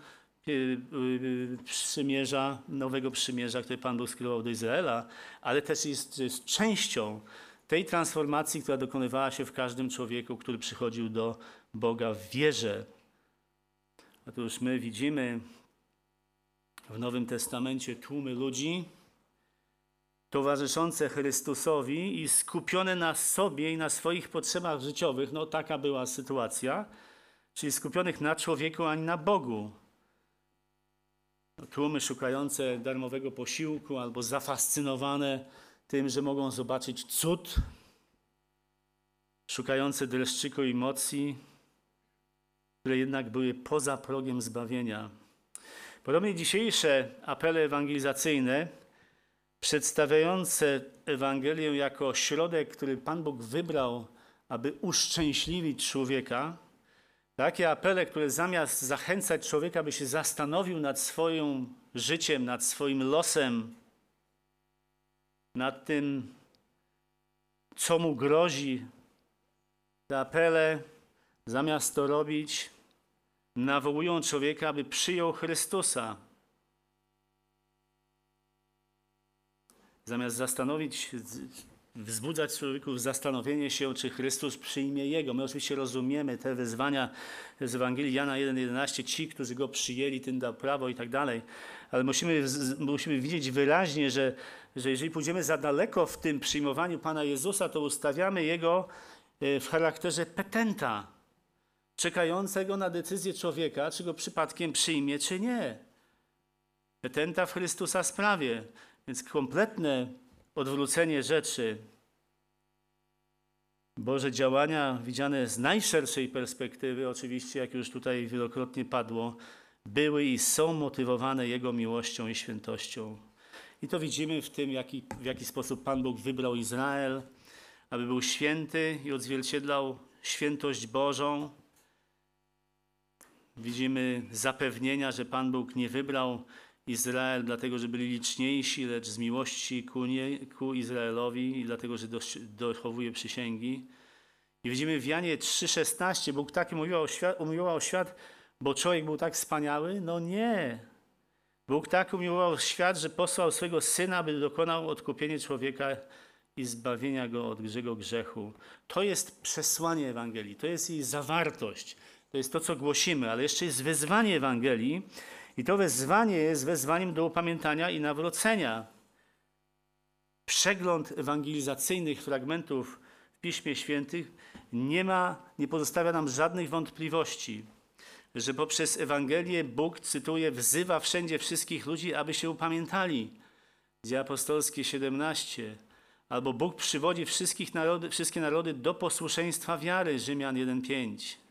przymierza, nowego przymierza, które Pan Bóg skierował do Izraela, ale też jest, jest częścią tej transformacji, która dokonywała się w każdym człowieku, który przychodził do Boga w wierze. Otóż my widzimy w Nowym Testamencie tłumy ludzi towarzyszące Chrystusowi i skupione na sobie i na swoich potrzebach życiowych. No taka była sytuacja, czyli skupionych na człowieku, ani na Bogu. Tłumy szukające darmowego posiłku albo zafascynowane tym, że mogą zobaczyć cud, szukające dreszczyku i mocy, które jednak były poza progiem zbawienia. Podobnie dzisiejsze apele ewangelizacyjne, przedstawiające Ewangelię jako środek, który Pan Bóg wybrał, aby uszczęśliwić człowieka, takie apele, które zamiast zachęcać człowieka, by się zastanowił nad swoim życiem, nad swoim losem, nad tym, co mu grozi. Te apele, zamiast to robić, nawołują człowieka, aby przyjął Chrystusa. Zamiast zastanowić, wzbudzać człowieków zastanowienie się, czy Chrystus przyjmie Jego. My oczywiście rozumiemy te wyzwania z Ewangelii Jana 1,11, ci, którzy Go przyjęli, tym dał prawo i tak dalej, ale musimy, musimy widzieć wyraźnie, że, że jeżeli pójdziemy za daleko w tym przyjmowaniu Pana Jezusa, to ustawiamy Jego e, w charakterze petenta, czekającego na decyzję człowieka, czy go przypadkiem przyjmie, czy nie. Petenta w Chrystusa sprawie. Więc kompletne odwrócenie rzeczy, Boże działania widziane z najszerszej perspektywy, oczywiście, jak już tutaj wielokrotnie padło, były i są motywowane Jego miłością i świętością. I to widzimy w tym, jaki, w jaki sposób Pan Bóg wybrał Izrael, aby był święty i odzwierciedlał świętość Bożą. Widzimy zapewnienia, że Pan Bóg nie wybrał Izrael dlatego, że byli liczniejsi, lecz z miłości ku, nie, ku Izraelowi i dlatego, że dochowuje przysięgi. I widzimy w Janie 3,16, Bóg tak umiłował świat, umiłował świat, bo człowiek był tak wspaniały? No nie. Bóg tak umiłował świat, że posłał swego Syna, by dokonał odkupienie człowieka i zbawienia go od grzego grzechu. To jest przesłanie Ewangelii, to jest jej zawartość, to jest to, co głosimy, ale jeszcze jest wezwanie Ewangelii, i to wezwanie jest wezwaniem do upamiętania i nawrócenia. przegląd ewangelizacyjnych fragmentów w Piśmie Świętych nie ma, nie pozostawia nam żadnych wątpliwości, że poprzez Ewangelię Bóg, cytuję, wzywa wszędzie wszystkich ludzi, aby się upamiętali. Dzieje apostolskie 17. Albo Bóg przywodzi wszystkich narody, wszystkie narody do posłuszeństwa wiary, Rzymian 1,5.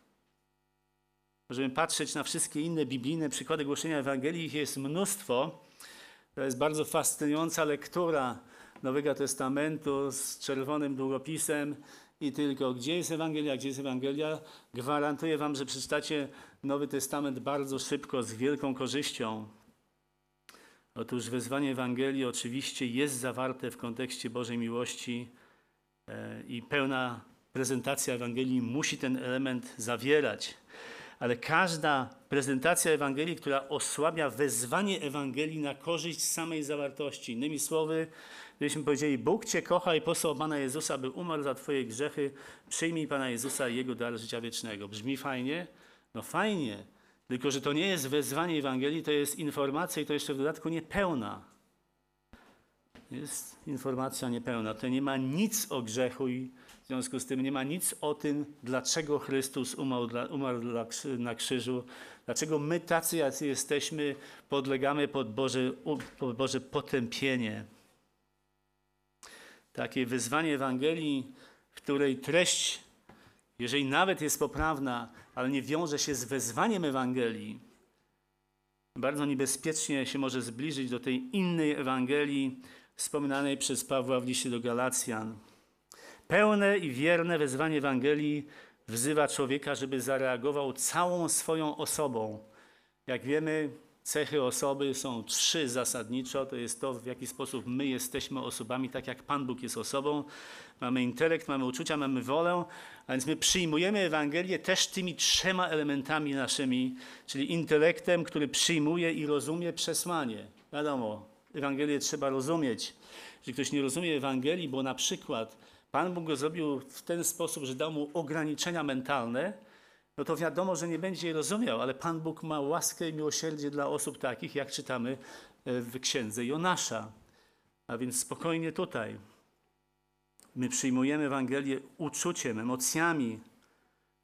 Możemy patrzeć na wszystkie inne biblijne przykłady głoszenia Ewangelii, ich jest mnóstwo. To jest bardzo fascynująca lektura Nowego Testamentu z czerwonym długopisem i tylko gdzie jest Ewangelia, gdzie jest Ewangelia. Gwarantuję Wam, że przeczytacie Nowy Testament bardzo szybko, z wielką korzyścią. Otóż wezwanie Ewangelii oczywiście jest zawarte w kontekście Bożej miłości e, i pełna prezentacja Ewangelii musi ten element zawierać. Ale każda prezentacja Ewangelii, która osłabia wezwanie Ewangelii na korzyść samej zawartości. Innymi słowy, gdybyśmy powiedzieli, Bóg Cię kocha i posłał Pana Jezusa, by umarł za Twoje grzechy, przyjmij Pana Jezusa i Jego dar życia wiecznego. Brzmi fajnie? No fajnie, tylko że to nie jest wezwanie Ewangelii, to jest informacja i to jeszcze w dodatku niepełna. Jest informacja niepełna. To nie ma nic o grzechu i w związku z tym nie ma nic o tym, dlaczego Chrystus umarł, dla, umarł dla, na krzyżu, dlaczego my tacy, jacy jesteśmy, podlegamy pod Boże, pod Boże potępienie. Takie wyzwanie Ewangelii, w której treść, jeżeli nawet jest poprawna, ale nie wiąże się z wezwaniem Ewangelii, bardzo niebezpiecznie się może zbliżyć do tej innej Ewangelii wspominanej przez Pawła w liście do Galacjan. Pełne i wierne wezwanie Ewangelii wzywa człowieka, żeby zareagował całą swoją osobą. Jak wiemy, cechy osoby są trzy zasadniczo. To jest to, w jaki sposób my jesteśmy osobami, tak jak Pan Bóg jest osobą. Mamy intelekt, mamy uczucia, mamy wolę, a więc my przyjmujemy Ewangelię też tymi trzema elementami naszymi, czyli intelektem, który przyjmuje i rozumie przesłanie. Wiadomo, Ewangelię trzeba rozumieć. Jeżeli ktoś nie rozumie Ewangelii, bo na przykład Pan Bóg go zrobił w ten sposób, że dał mu ograniczenia mentalne, no to wiadomo, że nie będzie je rozumiał, ale Pan Bóg ma łaskę i miłosierdzie dla osób takich, jak czytamy e, w księdze Jonasza. A więc spokojnie tutaj. My przyjmujemy Ewangelię uczuciem, emocjami,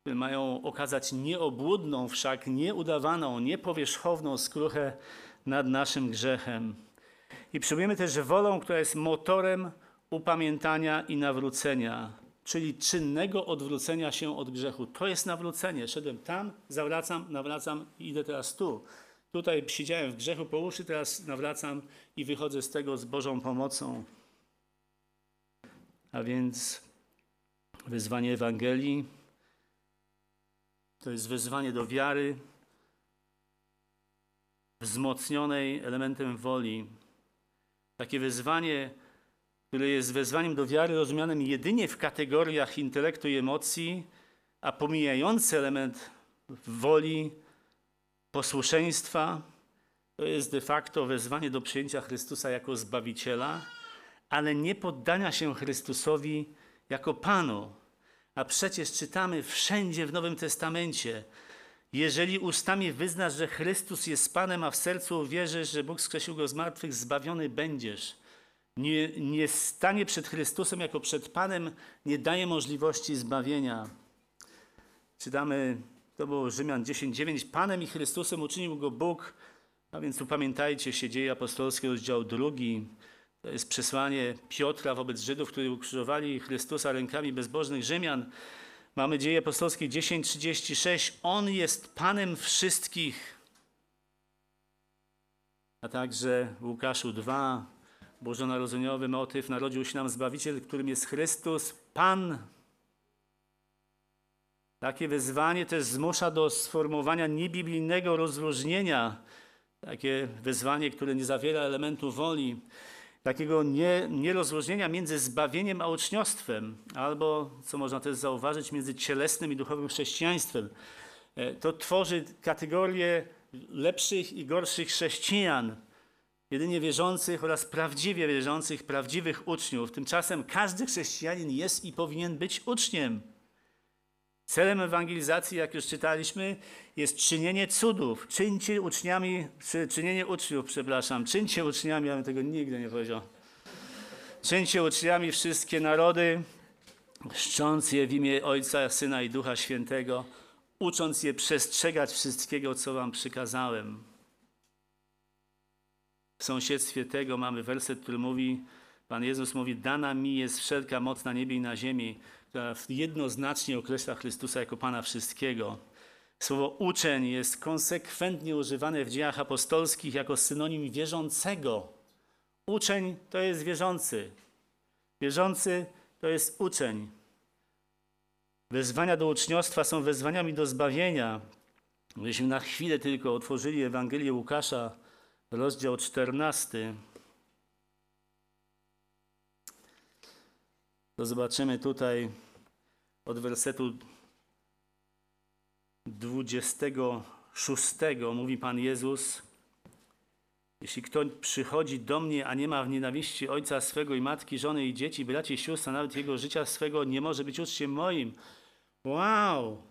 które mają okazać nieobłudną, wszak nieudawaną, niepowierzchowną skruchę nad naszym grzechem. I przyjmujemy też wolą, która jest motorem upamiętania i nawrócenia, czyli czynnego odwrócenia się od grzechu. To jest nawrócenie. Szedłem tam, zawracam, nawracam i idę teraz tu. Tutaj siedziałem w grzechu po uszy, teraz nawracam i wychodzę z tego z Bożą pomocą. A więc wyzwanie Ewangelii to jest wezwanie do wiary wzmocnionej elementem woli. Takie wyzwanie które jest wezwaniem do wiary rozumianym jedynie w kategoriach intelektu i emocji, a pomijający element woli, posłuszeństwa, to jest de facto wezwanie do przyjęcia Chrystusa jako Zbawiciela, ale nie poddania się Chrystusowi jako Panu. A przecież czytamy wszędzie w Nowym Testamencie, jeżeli ustami wyznasz, że Chrystus jest Panem, a w sercu uwierzysz, że Bóg skrzesił Go z martwych, zbawiony będziesz nie, nie stanie przed Chrystusem jako przed Panem, nie daje możliwości zbawienia. Czytamy, to było Rzymian 10:9. Panem i Chrystusem uczynił go Bóg, a więc upamiętajcie się, dzieje apostolskie, rozdział drugi. To jest przesłanie Piotra wobec Żydów, którzy ukrzyżowali Chrystusa rękami bezbożnych Rzymian. Mamy dzieje apostolskie 10:36. On jest Panem wszystkich. A także Łukaszu 2, bożonarodzeniowy motyw narodził się nam Zbawiciel, którym jest Chrystus, Pan. Takie wyzwanie też zmusza do sformułowania niebiblijnego rozróżnienia. Takie wyzwanie, które nie zawiera elementu woli. Takiego nie, nierozróżnienia między zbawieniem a uczniostwem, albo, co można też zauważyć, między cielesnym i duchowym chrześcijaństwem. E, to tworzy kategorię lepszych i gorszych chrześcijan jedynie wierzących oraz prawdziwie wierzących, prawdziwych uczniów. Tymczasem każdy chrześcijanin jest i powinien być uczniem. Celem ewangelizacji, jak już czytaliśmy, jest czynienie cudów. Czyńcie uczniami, czy czynienie uczniów, przepraszam, czyńcie uczniami, ja bym tego nigdy nie powiedział. Czyńcie uczniami wszystkie narody, chrzcząc je w imię Ojca, Syna i Ducha Świętego, ucząc je przestrzegać wszystkiego, co wam przykazałem. W sąsiedztwie tego mamy werset, który mówi, Pan Jezus mówi, dana mi jest wszelka moc na niebie i na ziemi, która jednoznacznie określa Chrystusa jako Pana wszystkiego. Słowo uczeń jest konsekwentnie używane w dziejach apostolskich jako synonim wierzącego. Uczeń to jest wierzący. Wierzący to jest uczeń. Wezwania do uczniostwa są wezwaniami do zbawienia. Gdybyśmy na chwilę tylko otworzyli Ewangelię Łukasza, rozdział 14, to zobaczymy tutaj od wersetu 26 mówi Pan Jezus, jeśli ktoś przychodzi do mnie, a nie ma w nienawiści ojca swego i matki, żony i dzieci, braci sióstr, a nawet jego życia swego, nie może być uczciem moim. Wow!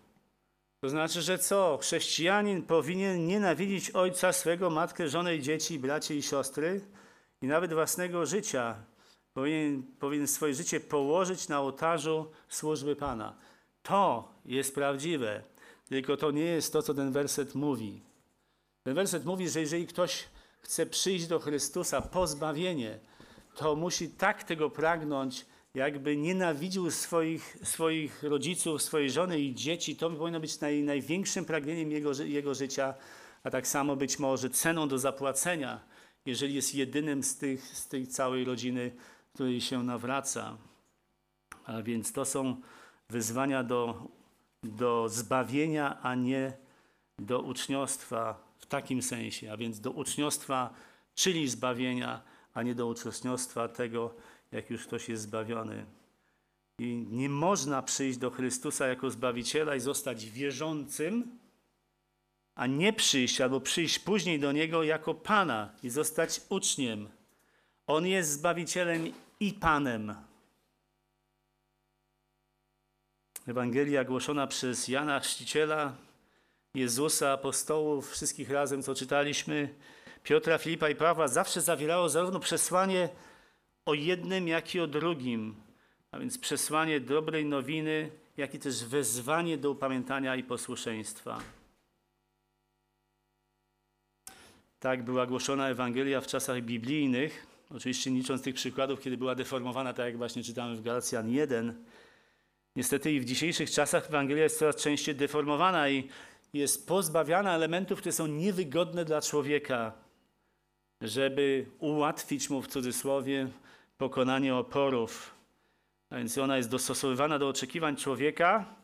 To znaczy, że co? Chrześcijanin powinien nienawidzić ojca swego, matkę, żonę dzieci, braci i siostry i nawet własnego życia. Powinien, powinien swoje życie położyć na ołtarzu służby Pana. To jest prawdziwe. Tylko to nie jest to, co ten werset mówi. Ten werset mówi, że jeżeli ktoś chce przyjść do Chrystusa, pozbawienie, to musi tak tego pragnąć, jakby nienawidził swoich, swoich rodziców, swojej żony i dzieci. To powinno być naj, największym pragnieniem jego, jego życia, a tak samo być może ceną do zapłacenia, jeżeli jest jedynym z, tych, z tej całej rodziny, której się nawraca. A więc to są wyzwania do do zbawienia, a nie do uczniostwa w takim sensie, a więc do uczniostwa, czyli zbawienia, a nie do uczniostwa tego, jak już ktoś jest zbawiony. I nie można przyjść do Chrystusa jako Zbawiciela i zostać wierzącym, a nie przyjść albo przyjść później do Niego jako Pana i zostać uczniem. On jest Zbawicielem i Panem. Ewangelia głoszona przez Jana Chrzciciela, Jezusa, apostołów, wszystkich razem, co czytaliśmy, Piotra, Filipa i Pawła, zawsze zawierało zarówno przesłanie o jednym, jak i o drugim, a więc przesłanie dobrej nowiny, jak i też wezwanie do upamiętania i posłuszeństwa. Tak była głoszona Ewangelia w czasach biblijnych, oczywiście licząc tych przykładów, kiedy była deformowana, tak jak właśnie czytamy w Galacjan 1, Niestety i w dzisiejszych czasach Ewangelia jest coraz częściej deformowana i jest pozbawiana elementów, które są niewygodne dla człowieka, żeby ułatwić mu w cudzysłowie pokonanie oporów. A więc ona jest dostosowywana do oczekiwań człowieka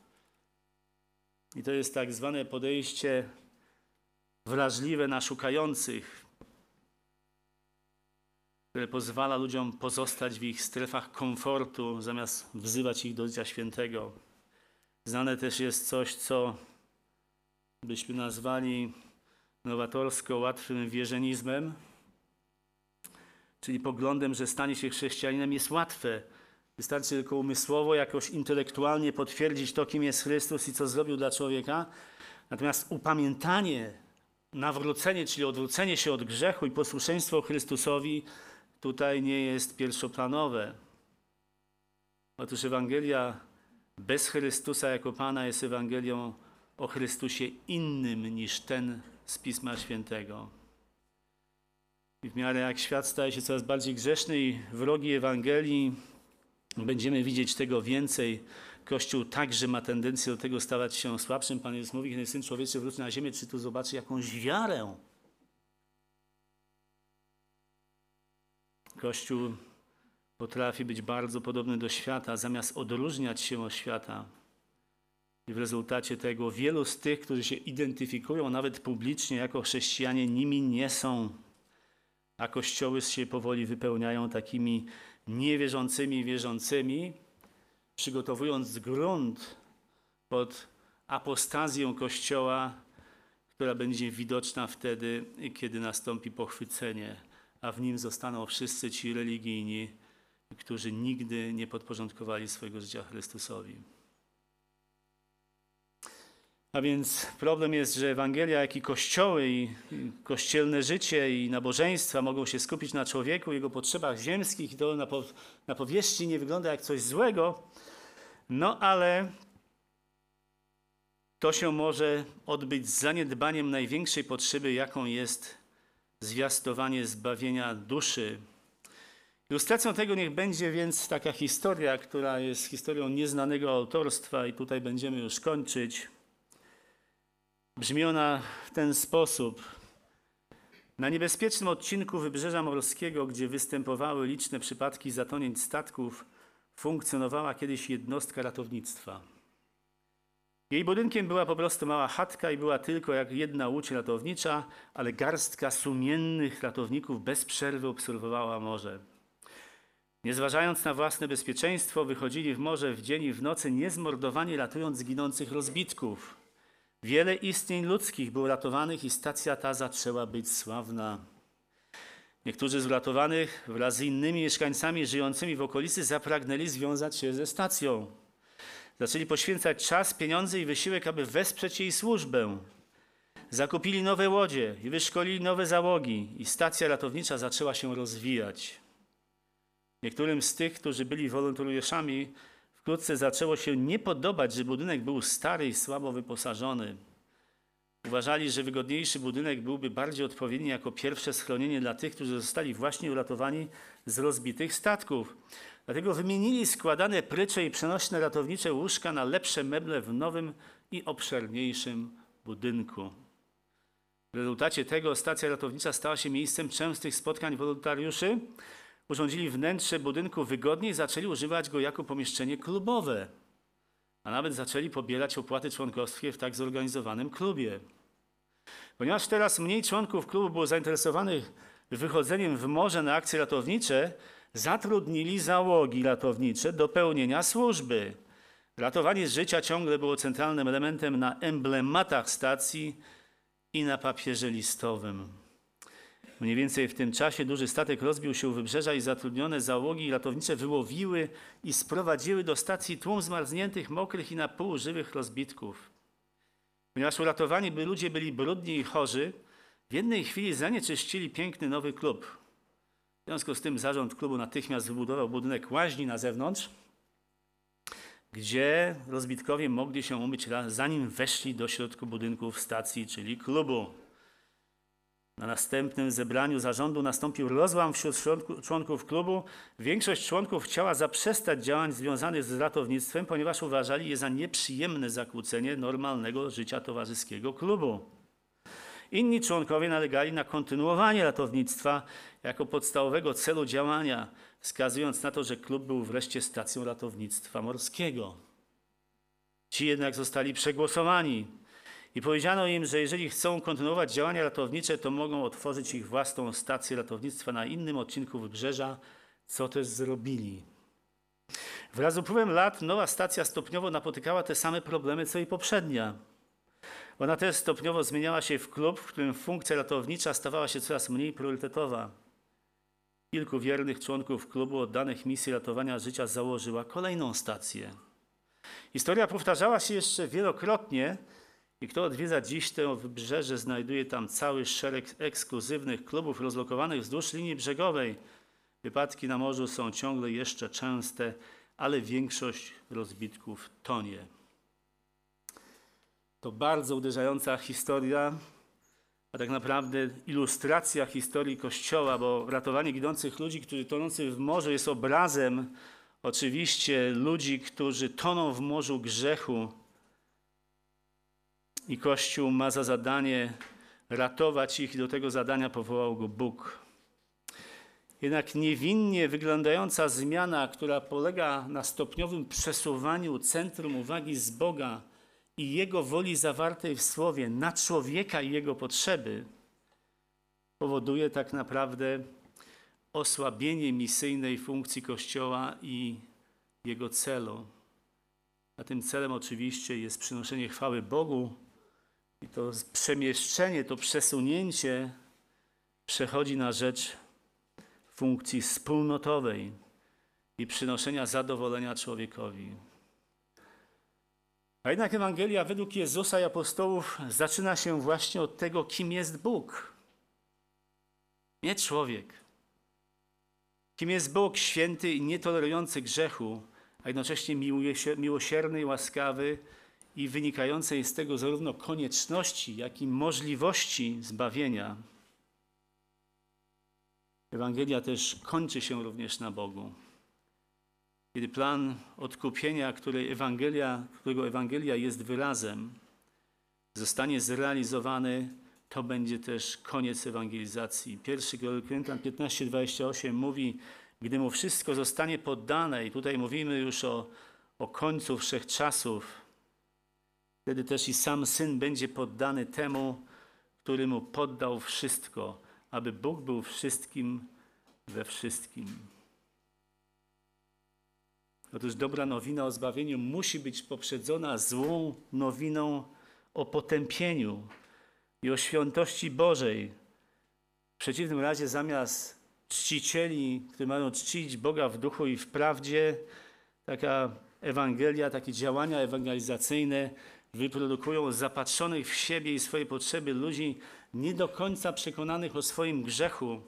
i to jest tak zwane podejście wrażliwe na szukających, które pozwala ludziom pozostać w ich strefach komfortu, zamiast wzywać ich do życia świętego. Znane też jest coś, co byśmy nazwali nowatorsko łatwym wierzenizmem, czyli poglądem, że stanie się chrześcijaninem jest łatwe. Wystarczy tylko umysłowo, jakoś intelektualnie potwierdzić to, kim jest Chrystus i co zrobił dla człowieka. Natomiast upamiętanie, nawrócenie, czyli odwrócenie się od grzechu i posłuszeństwo Chrystusowi tutaj nie jest pierwszoplanowe. Otóż Ewangelia bez Chrystusa jako Pana jest Ewangelią o Chrystusie innym niż ten z Pisma Świętego. I w miarę jak świat staje się coraz bardziej grzeszny i wrogi Ewangelii, będziemy widzieć tego więcej. Kościół także ma tendencję do tego stawać się słabszym. Pan Jezus mówi, kiedy Syn Człowieczy wróci na ziemię, czy tu zobaczy jakąś wiarę Kościół potrafi być bardzo podobny do świata, zamiast odróżniać się od świata. I w rezultacie tego wielu z tych, którzy się identyfikują nawet publicznie jako chrześcijanie, nimi nie są. A kościoły się powoli wypełniają takimi niewierzącymi wierzącymi, przygotowując grunt pod apostazję Kościoła, która będzie widoczna wtedy, kiedy nastąpi pochwycenie a w nim zostaną wszyscy ci religijni, którzy nigdy nie podporządkowali swojego życia Chrystusowi. A więc problem jest, że Ewangelia, jak i kościoły, i kościelne życie, i nabożeństwa mogą się skupić na człowieku, jego potrzebach ziemskich, i to na, po, na powierzchni nie wygląda jak coś złego, no ale to się może odbyć z zaniedbaniem największej potrzeby, jaką jest zwiastowanie zbawienia duszy. Ilustracją tego niech będzie więc taka historia, która jest historią nieznanego autorstwa, i tutaj będziemy już kończyć. Brzmi ona w ten sposób. Na niebezpiecznym odcinku wybrzeża morskiego, gdzie występowały liczne przypadki zatonięć statków, funkcjonowała kiedyś jednostka ratownictwa. Jej budynkiem była po prostu mała chatka i była tylko jak jedna łódź ratownicza, ale garstka sumiennych ratowników bez przerwy obserwowała morze. Nie zważając na własne bezpieczeństwo, wychodzili w morze w dzień i w nocy niezmordowani, ratując ginących rozbitków. Wiele istnień ludzkich było ratowanych i stacja ta zaczęła być sławna. Niektórzy z uratowanych wraz z innymi mieszkańcami żyjącymi w okolicy zapragnęli związać się ze stacją. Zaczęli poświęcać czas, pieniądze i wysiłek, aby wesprzeć jej służbę. Zakupili nowe łodzie i wyszkolili nowe załogi, i stacja ratownicza zaczęła się rozwijać. Niektórym z tych, którzy byli wolontariuszami, wkrótce zaczęło się nie podobać, że budynek był stary i słabo wyposażony. Uważali, że wygodniejszy budynek byłby bardziej odpowiedni jako pierwsze schronienie dla tych, którzy zostali właśnie uratowani z rozbitych statków. Dlatego wymienili składane prycze i przenośne ratownicze łóżka na lepsze meble w nowym i obszerniejszym budynku. W rezultacie tego stacja ratownicza stała się miejscem częstych spotkań wolontariuszy. Urządzili wnętrze budynku wygodniej zaczęli używać go jako pomieszczenie klubowe, a nawet zaczęli pobierać opłaty członkowskie w tak zorganizowanym klubie. Ponieważ teraz mniej członków klubu było zainteresowanych wychodzeniem w morze na akcje ratownicze, zatrudnili załogi ratownicze do pełnienia służby. Ratowanie życia ciągle było centralnym elementem na emblematach stacji i na papierze listowym. Mniej więcej w tym czasie duży statek rozbił się u wybrzeża i zatrudnione załogi ratownicze wyłowiły i sprowadziły do stacji tłum zmarzniętych, mokrych i na pół żywych rozbitków. Ponieważ uratowani by ludzie byli brudni i chorzy, w jednej chwili zanieczyścili piękny nowy klub. W związku z tym zarząd klubu natychmiast wybudował budynek łaźni na zewnątrz, gdzie rozbitkowie mogli się umyć, zanim weszli do środku budynków stacji, czyli klubu. Na następnym zebraniu zarządu nastąpił rozłam wśród członków klubu. Większość członków chciała zaprzestać działań związanych z ratownictwem, ponieważ uważali je za nieprzyjemne zakłócenie normalnego życia towarzyskiego klubu. Inni członkowie nalegali na kontynuowanie ratownictwa jako podstawowego celu działania, wskazując na to, że klub był wreszcie stacją ratownictwa morskiego. Ci jednak zostali przegłosowani i powiedziano im, że jeżeli chcą kontynuować działania ratownicze, to mogą otworzyć ich własną stację ratownictwa na innym odcinku wybrzeża, co też zrobili. Wraz z upływem lat nowa stacja stopniowo napotykała te same problemy, co i poprzednia. Ona też stopniowo zmieniała się w klub, w którym funkcja ratownicza stawała się coraz mniej priorytetowa. Kilku wiernych członków klubu oddanych misji ratowania życia założyła kolejną stację. Historia powtarzała się jeszcze wielokrotnie i kto odwiedza dziś to wybrzeże, znajduje tam cały szereg ekskluzywnych klubów rozlokowanych wzdłuż linii brzegowej. Wypadki na morzu są ciągle jeszcze częste, ale większość rozbitków tonie. To bardzo uderzająca historia, a tak naprawdę ilustracja historii Kościoła, bo ratowanie ginących ludzi, którzy tonący w morzu, jest obrazem oczywiście ludzi, którzy toną w morzu grzechu. I Kościół ma za zadanie ratować ich, i do tego zadania powołał go Bóg. Jednak niewinnie wyglądająca zmiana, która polega na stopniowym przesuwaniu centrum uwagi z Boga i Jego woli zawartej w Słowie na człowieka i jego potrzeby, powoduje tak naprawdę osłabienie misyjnej funkcji Kościoła i jego celu. A tym celem oczywiście jest przynoszenie chwały Bogu i to przemieszczenie, to przesunięcie przechodzi na rzecz funkcji wspólnotowej i przynoszenia zadowolenia człowiekowi. A jednak Ewangelia według Jezusa i apostołów zaczyna się właśnie od tego, kim jest Bóg. Nie człowiek. Kim jest Bóg święty i nietolerujący grzechu, a jednocześnie miłosierny i łaskawy i wynikającej z tego zarówno konieczności, jak i możliwości zbawienia. Ewangelia też kończy się również na Bogu. Kiedy plan odkupienia, której Ewangelia, którego Ewangelia jest wyrazem, zostanie zrealizowany, to będzie też koniec ewangelizacji. Pierwszy Koryntian 15:28 mówi, gdy mu wszystko zostanie poddane, i tutaj mówimy już o, o końcu wszechczasów, wtedy też i sam Syn będzie poddany temu, który mu poddał wszystko, aby Bóg był wszystkim we wszystkim. Otóż dobra nowina o zbawieniu musi być poprzedzona złą nowiną o potępieniu i o świętości Bożej. W przeciwnym razie zamiast czcicieli, którzy mają czcić Boga w duchu i w prawdzie, taka Ewangelia, takie działania ewangelizacyjne wyprodukują zapatrzonych w siebie i swoje potrzeby ludzi nie do końca przekonanych o swoim grzechu,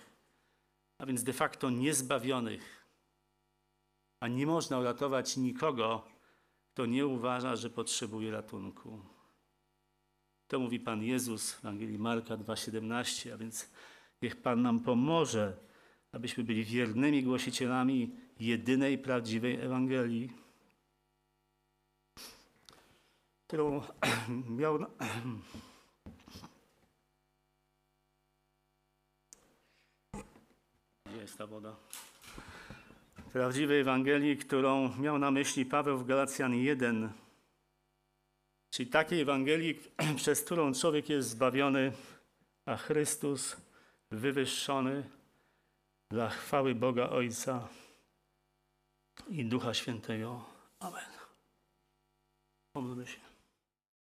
a więc de facto niezbawionych. A nie można uratować nikogo, kto nie uważa, że potrzebuje ratunku. To mówi Pan Jezus w Ewangelii Marka 2,17, a więc niech Pan nam pomoże, abyśmy byli wiernymi głosicielami jedynej prawdziwej Ewangelii, którą miał. Gdzie jest ta woda? Prawdziwej Ewangelii, którą miał na myśli Paweł w Galacjan 1 Czyli takiej Ewangelii, przez którą człowiek jest zbawiony, a Chrystus wywyższony dla chwały Boga Ojca i Ducha Świętego. Amen. Pomódlmy się.